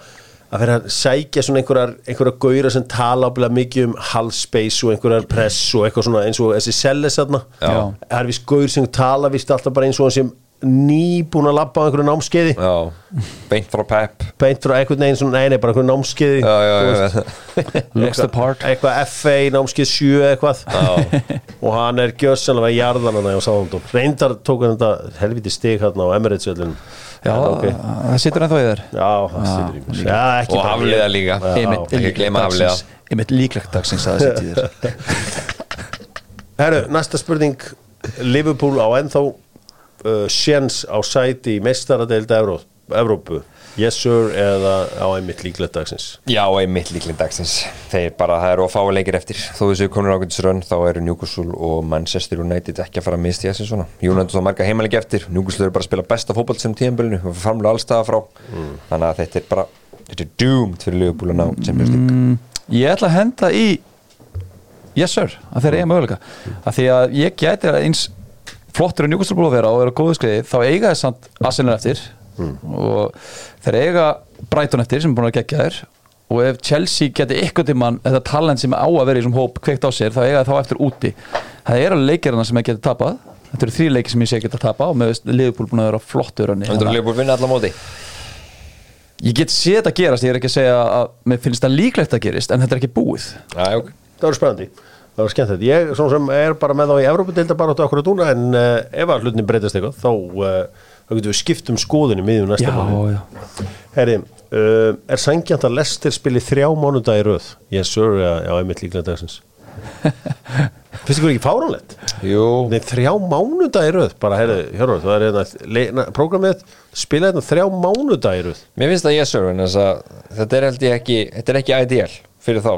Speaker 1: að vera að sækja svona einhverjar einhverjar gauðra sem tala ábyggilega mikið um halspace og einhverjar press og eitthvað svona eins og þessi selles þarna.
Speaker 3: Já.
Speaker 1: það er vist gauður sem tala vist alltaf bara eins og hann sem nýbúin að labba á einhverju námskeiði.
Speaker 3: Já, beint frá Pep.
Speaker 1: Beint frá einhvern veginn svona, nei, nei, bara einhverju námskeiði
Speaker 3: Já, já, já.
Speaker 2: Looks the part.
Speaker 1: eitthvað FA, námskeið 7 eitthvað. Og hann er gjössanlega jarðan hann á sáðundum reyndar tók hann þetta helviti stig hérna á Emirates öllun
Speaker 2: Já,
Speaker 1: ok.
Speaker 2: það situr ennþá í þér.
Speaker 1: Já, það situr í mér. já, ekki
Speaker 3: Og
Speaker 1: ég.
Speaker 3: líka. Ekki gleyma Hafliða.
Speaker 2: dagsins- einmitt líklegt dagsins að það þér.
Speaker 1: Herru, næsta spurning. Liverpool á ennþá uh, sjens á sæti í mestaradeild Euró, Evrópu. Yes sir eða á einmitt líklegt dagsins?
Speaker 3: Já, einmitt líklind dagsins. Þeir bara, það eru að fá leikir eftir. Þó þessu konur ákveðis rönn, þá eru Newcastle og Manchester United ekki að fara að misti þessi svona. United þá marga heimalegi eftir. Newcastle eru bara að spila besta fótboll sem tíðanbölinu og famlega allstaða frá. Þannig að þetta er bara Þetta er doomed fyrir Liverpool að ná Champions League.
Speaker 2: Ég ætla að henda í Yes sir, að þeir eiga möguleika. Að því að ég gæti að eins flottur en Newcastle búið að vera og vera góðu skriði þá eiga þess samt Arsenal eftir. Og þeir eiga Brighton eftir sem er búin að gegja þér. Og ef Chelsea geti ykkur tímann þetta talent sem á að vera í þessum hóp kveikt á sér þá eiga þá eftir úti. Það er alveg leikirina sem ég geti tapað. Þetta eru þrý leiki sem ég sé geta tapað og með Liverpool búin að vera flottur önni
Speaker 3: Þannig að Liverpool vinna allar móti?
Speaker 2: Ég get séð þetta gerast, ég er ekki að segja að mér finnst það líklegt að gerist en þetta er ekki búið.
Speaker 3: Já, ok
Speaker 1: það verður skemmt þetta ég svona sem er bara með þá í Evrópadeilda bara áttu akkur að dúna en uh, ef að hlutin breytast eitthvað þá, uh, þá getum við skipt um skoðun í miðjum næsta mánuði.
Speaker 2: já.
Speaker 1: Herri, uh, er sangjant að Lester spili þrjá mánudag í röð? Yes sir, já, já einmitt líklega dagsins. *laughs* Finnst ykkur ekki fáránlegt?
Speaker 3: Jú,
Speaker 1: Nei, þrjá mánudag í röð? Bara, herri, hjörður, það er hérna prógramið, spila hérna þrjá mánudag í röð.
Speaker 3: Mér finnst það yes sir en þess að þetta er held ég ekki Þetta er ekki ideal fyrir þá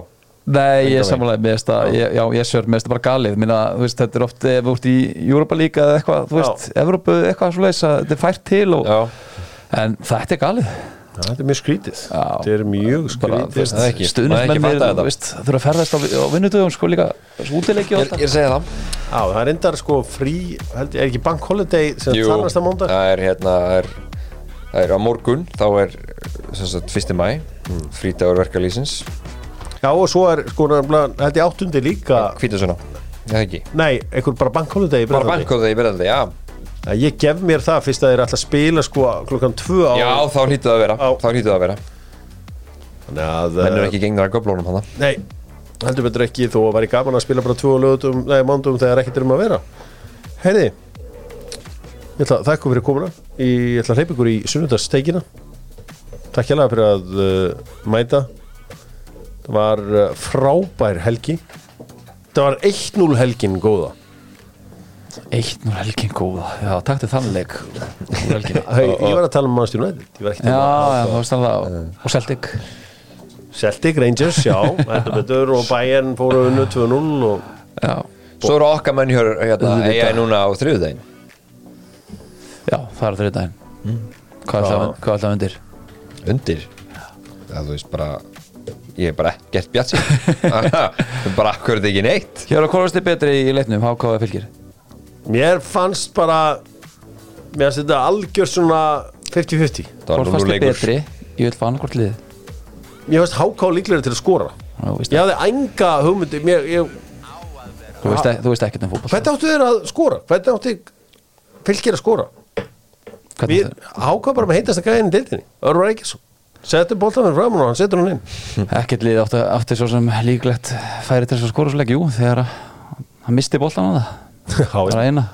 Speaker 2: Nei, ég er samanlega með þetta, ég- já, ég sver með þetta bara galið, minna, þú veist, þetta er oft ef þú ert í Europa líka eða eitthvað, þú veist, Evrópu eitthvað svo leys að þetta er fært til og, en þetta er galið.
Speaker 1: Já, þetta er mjög skrítið. Þetta er mjög skrítið.
Speaker 3: er er
Speaker 2: veist, þurfa að ferðast á, á vinnudögum, sko líka, svo útileiki og
Speaker 3: ég, ég segi það.
Speaker 1: Já, það er endar sko frí held, er ekki bank holiday sem þarnast að mándag
Speaker 3: það er hérna það er, það er á morgun þá er sem sagt, 1. mæ frítagur verkalýsins
Speaker 1: Já, og svo er sko held ég áttundi líka
Speaker 3: hvítasuna, það ekki.
Speaker 1: Nei, einhver bara bank holiday í
Speaker 3: bara bankóða í verðaldi, já.
Speaker 1: Ég gef mér það fyrst að þeir ætla að spila sko klukkan tvö á
Speaker 3: já, þá hlýtu það að vera.
Speaker 1: Á.
Speaker 3: þá hlýtu það að vera,
Speaker 1: Þannig að
Speaker 3: menn er
Speaker 1: eh,
Speaker 3: ekki gengnar að göflónum hana
Speaker 1: Nei, heldur betur ekki þó að væri gaman að spila bara tvö lögutum, nei, mándum þegar ekkert er um að vera. Heyri Ég ætla að þakka fyrir komuna. Í, Ég ætla að hleypa ykkur í sunnundasteikina Takk hérlega fyrir að uh, mæta Það var uh, frábær helgi. Það var 1-0 helgin góða.
Speaker 2: Eitt nú helgin góða, já, takk til þann leik. Úr helginni. *laughs*
Speaker 1: Hey, Ég var að tala um ekki
Speaker 2: Já, já, það var stannlega, og Celtic.
Speaker 1: Celtic Rangers, já, betur og Bayern fóru unnu 2-0 og
Speaker 2: Já,
Speaker 3: svo eru okkar menn hér hérna, eiga núna á þriðudaginn
Speaker 2: já, það er er það- hvað er það undir?
Speaker 3: undir? Það þú veist bara ég er bara ekkert bjatt sér bara akkur þetta ekki neitt?
Speaker 2: Hér á Kólasti betri í leiknum, HK fylgir
Speaker 1: Mér fannst bara Mér finnst þetta algjör svona 50-50
Speaker 3: Það var
Speaker 2: Hvort
Speaker 3: nú
Speaker 2: fannst þið
Speaker 3: leikur.
Speaker 2: betri? Ég vil fá annarkvort lið
Speaker 1: Mér finnst háká líklega til að skora.
Speaker 2: Já, veist
Speaker 1: Ég hafði enga hugmyndi mér, ég,
Speaker 2: Þú veist, veist ekkert um fótboll
Speaker 1: Hvernig áttu þeir að skora? Hvernig áttu fylgir að skora?
Speaker 2: Hvernig
Speaker 1: Við háká bara með heitast að gæðin í deildinni Örvar Eikesson Settu boltanum fram og hann setur hann inn.
Speaker 2: Ekkert lið átti, átti svo sem líklegt færi til þess að skora leik Jú, þegar hann misti boltan á það. *laughs* Var eina.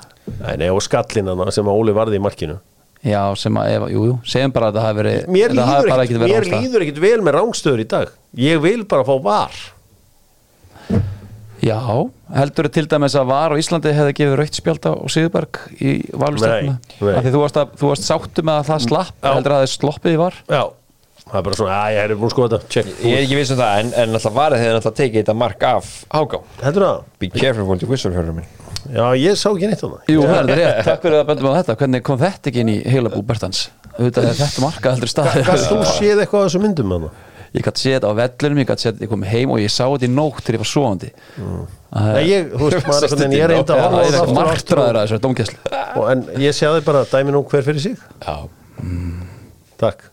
Speaker 1: Nei, og skallin hann sem að Óli varði í markinu.
Speaker 2: Já, sem að, ef, jú, jú, segjum bara að það hafi verið
Speaker 1: Mér líður
Speaker 2: bara ekkert
Speaker 1: mér líður ekkit vel með rángstöður í dag. Ég vil bara fá var.
Speaker 2: Já, heldur til dæmis að var á Íslandi hefði gefið raukt spjálta og Sigurberg í
Speaker 1: nei.
Speaker 2: af því þú varst, að, þú varst sáttu með að það slapp heldur að það sloppið var?
Speaker 1: Já, það er bara svona, að ég er búin að skoða þetta Check,
Speaker 3: Ég er ekki viss um það, en, en alltaf varðið hefði alltaf tekið þetta mark af Háká
Speaker 1: heldur það?
Speaker 3: Be careful what you whistle, hörður minn.
Speaker 1: Já, ég sá ekki neitt á það
Speaker 2: Jú, það er þetta *laughs* rétt, takk fyrir að bendum á þetta. Hvernig kom þetta ekki inn í heilabú Bertans? Auðvitað er þetta marka heldur stað
Speaker 1: Gast þú séð eitthvað af þessum myndum með það?
Speaker 2: Ég gæti séð þetta á vellinum, ég gæti séð þetta ég kom heim og ég sá þetta í nótt til ég var svoandi
Speaker 1: Nei, ég, þú veist, maður er einhvern veginn, ég er reynda að horfa á það aftur og aftur.
Speaker 2: margtraður að þessari dómgæslu.
Speaker 1: Og- En ég sé þið bara, dæmi nú hver fyrir sig.
Speaker 3: Já.
Speaker 1: Takk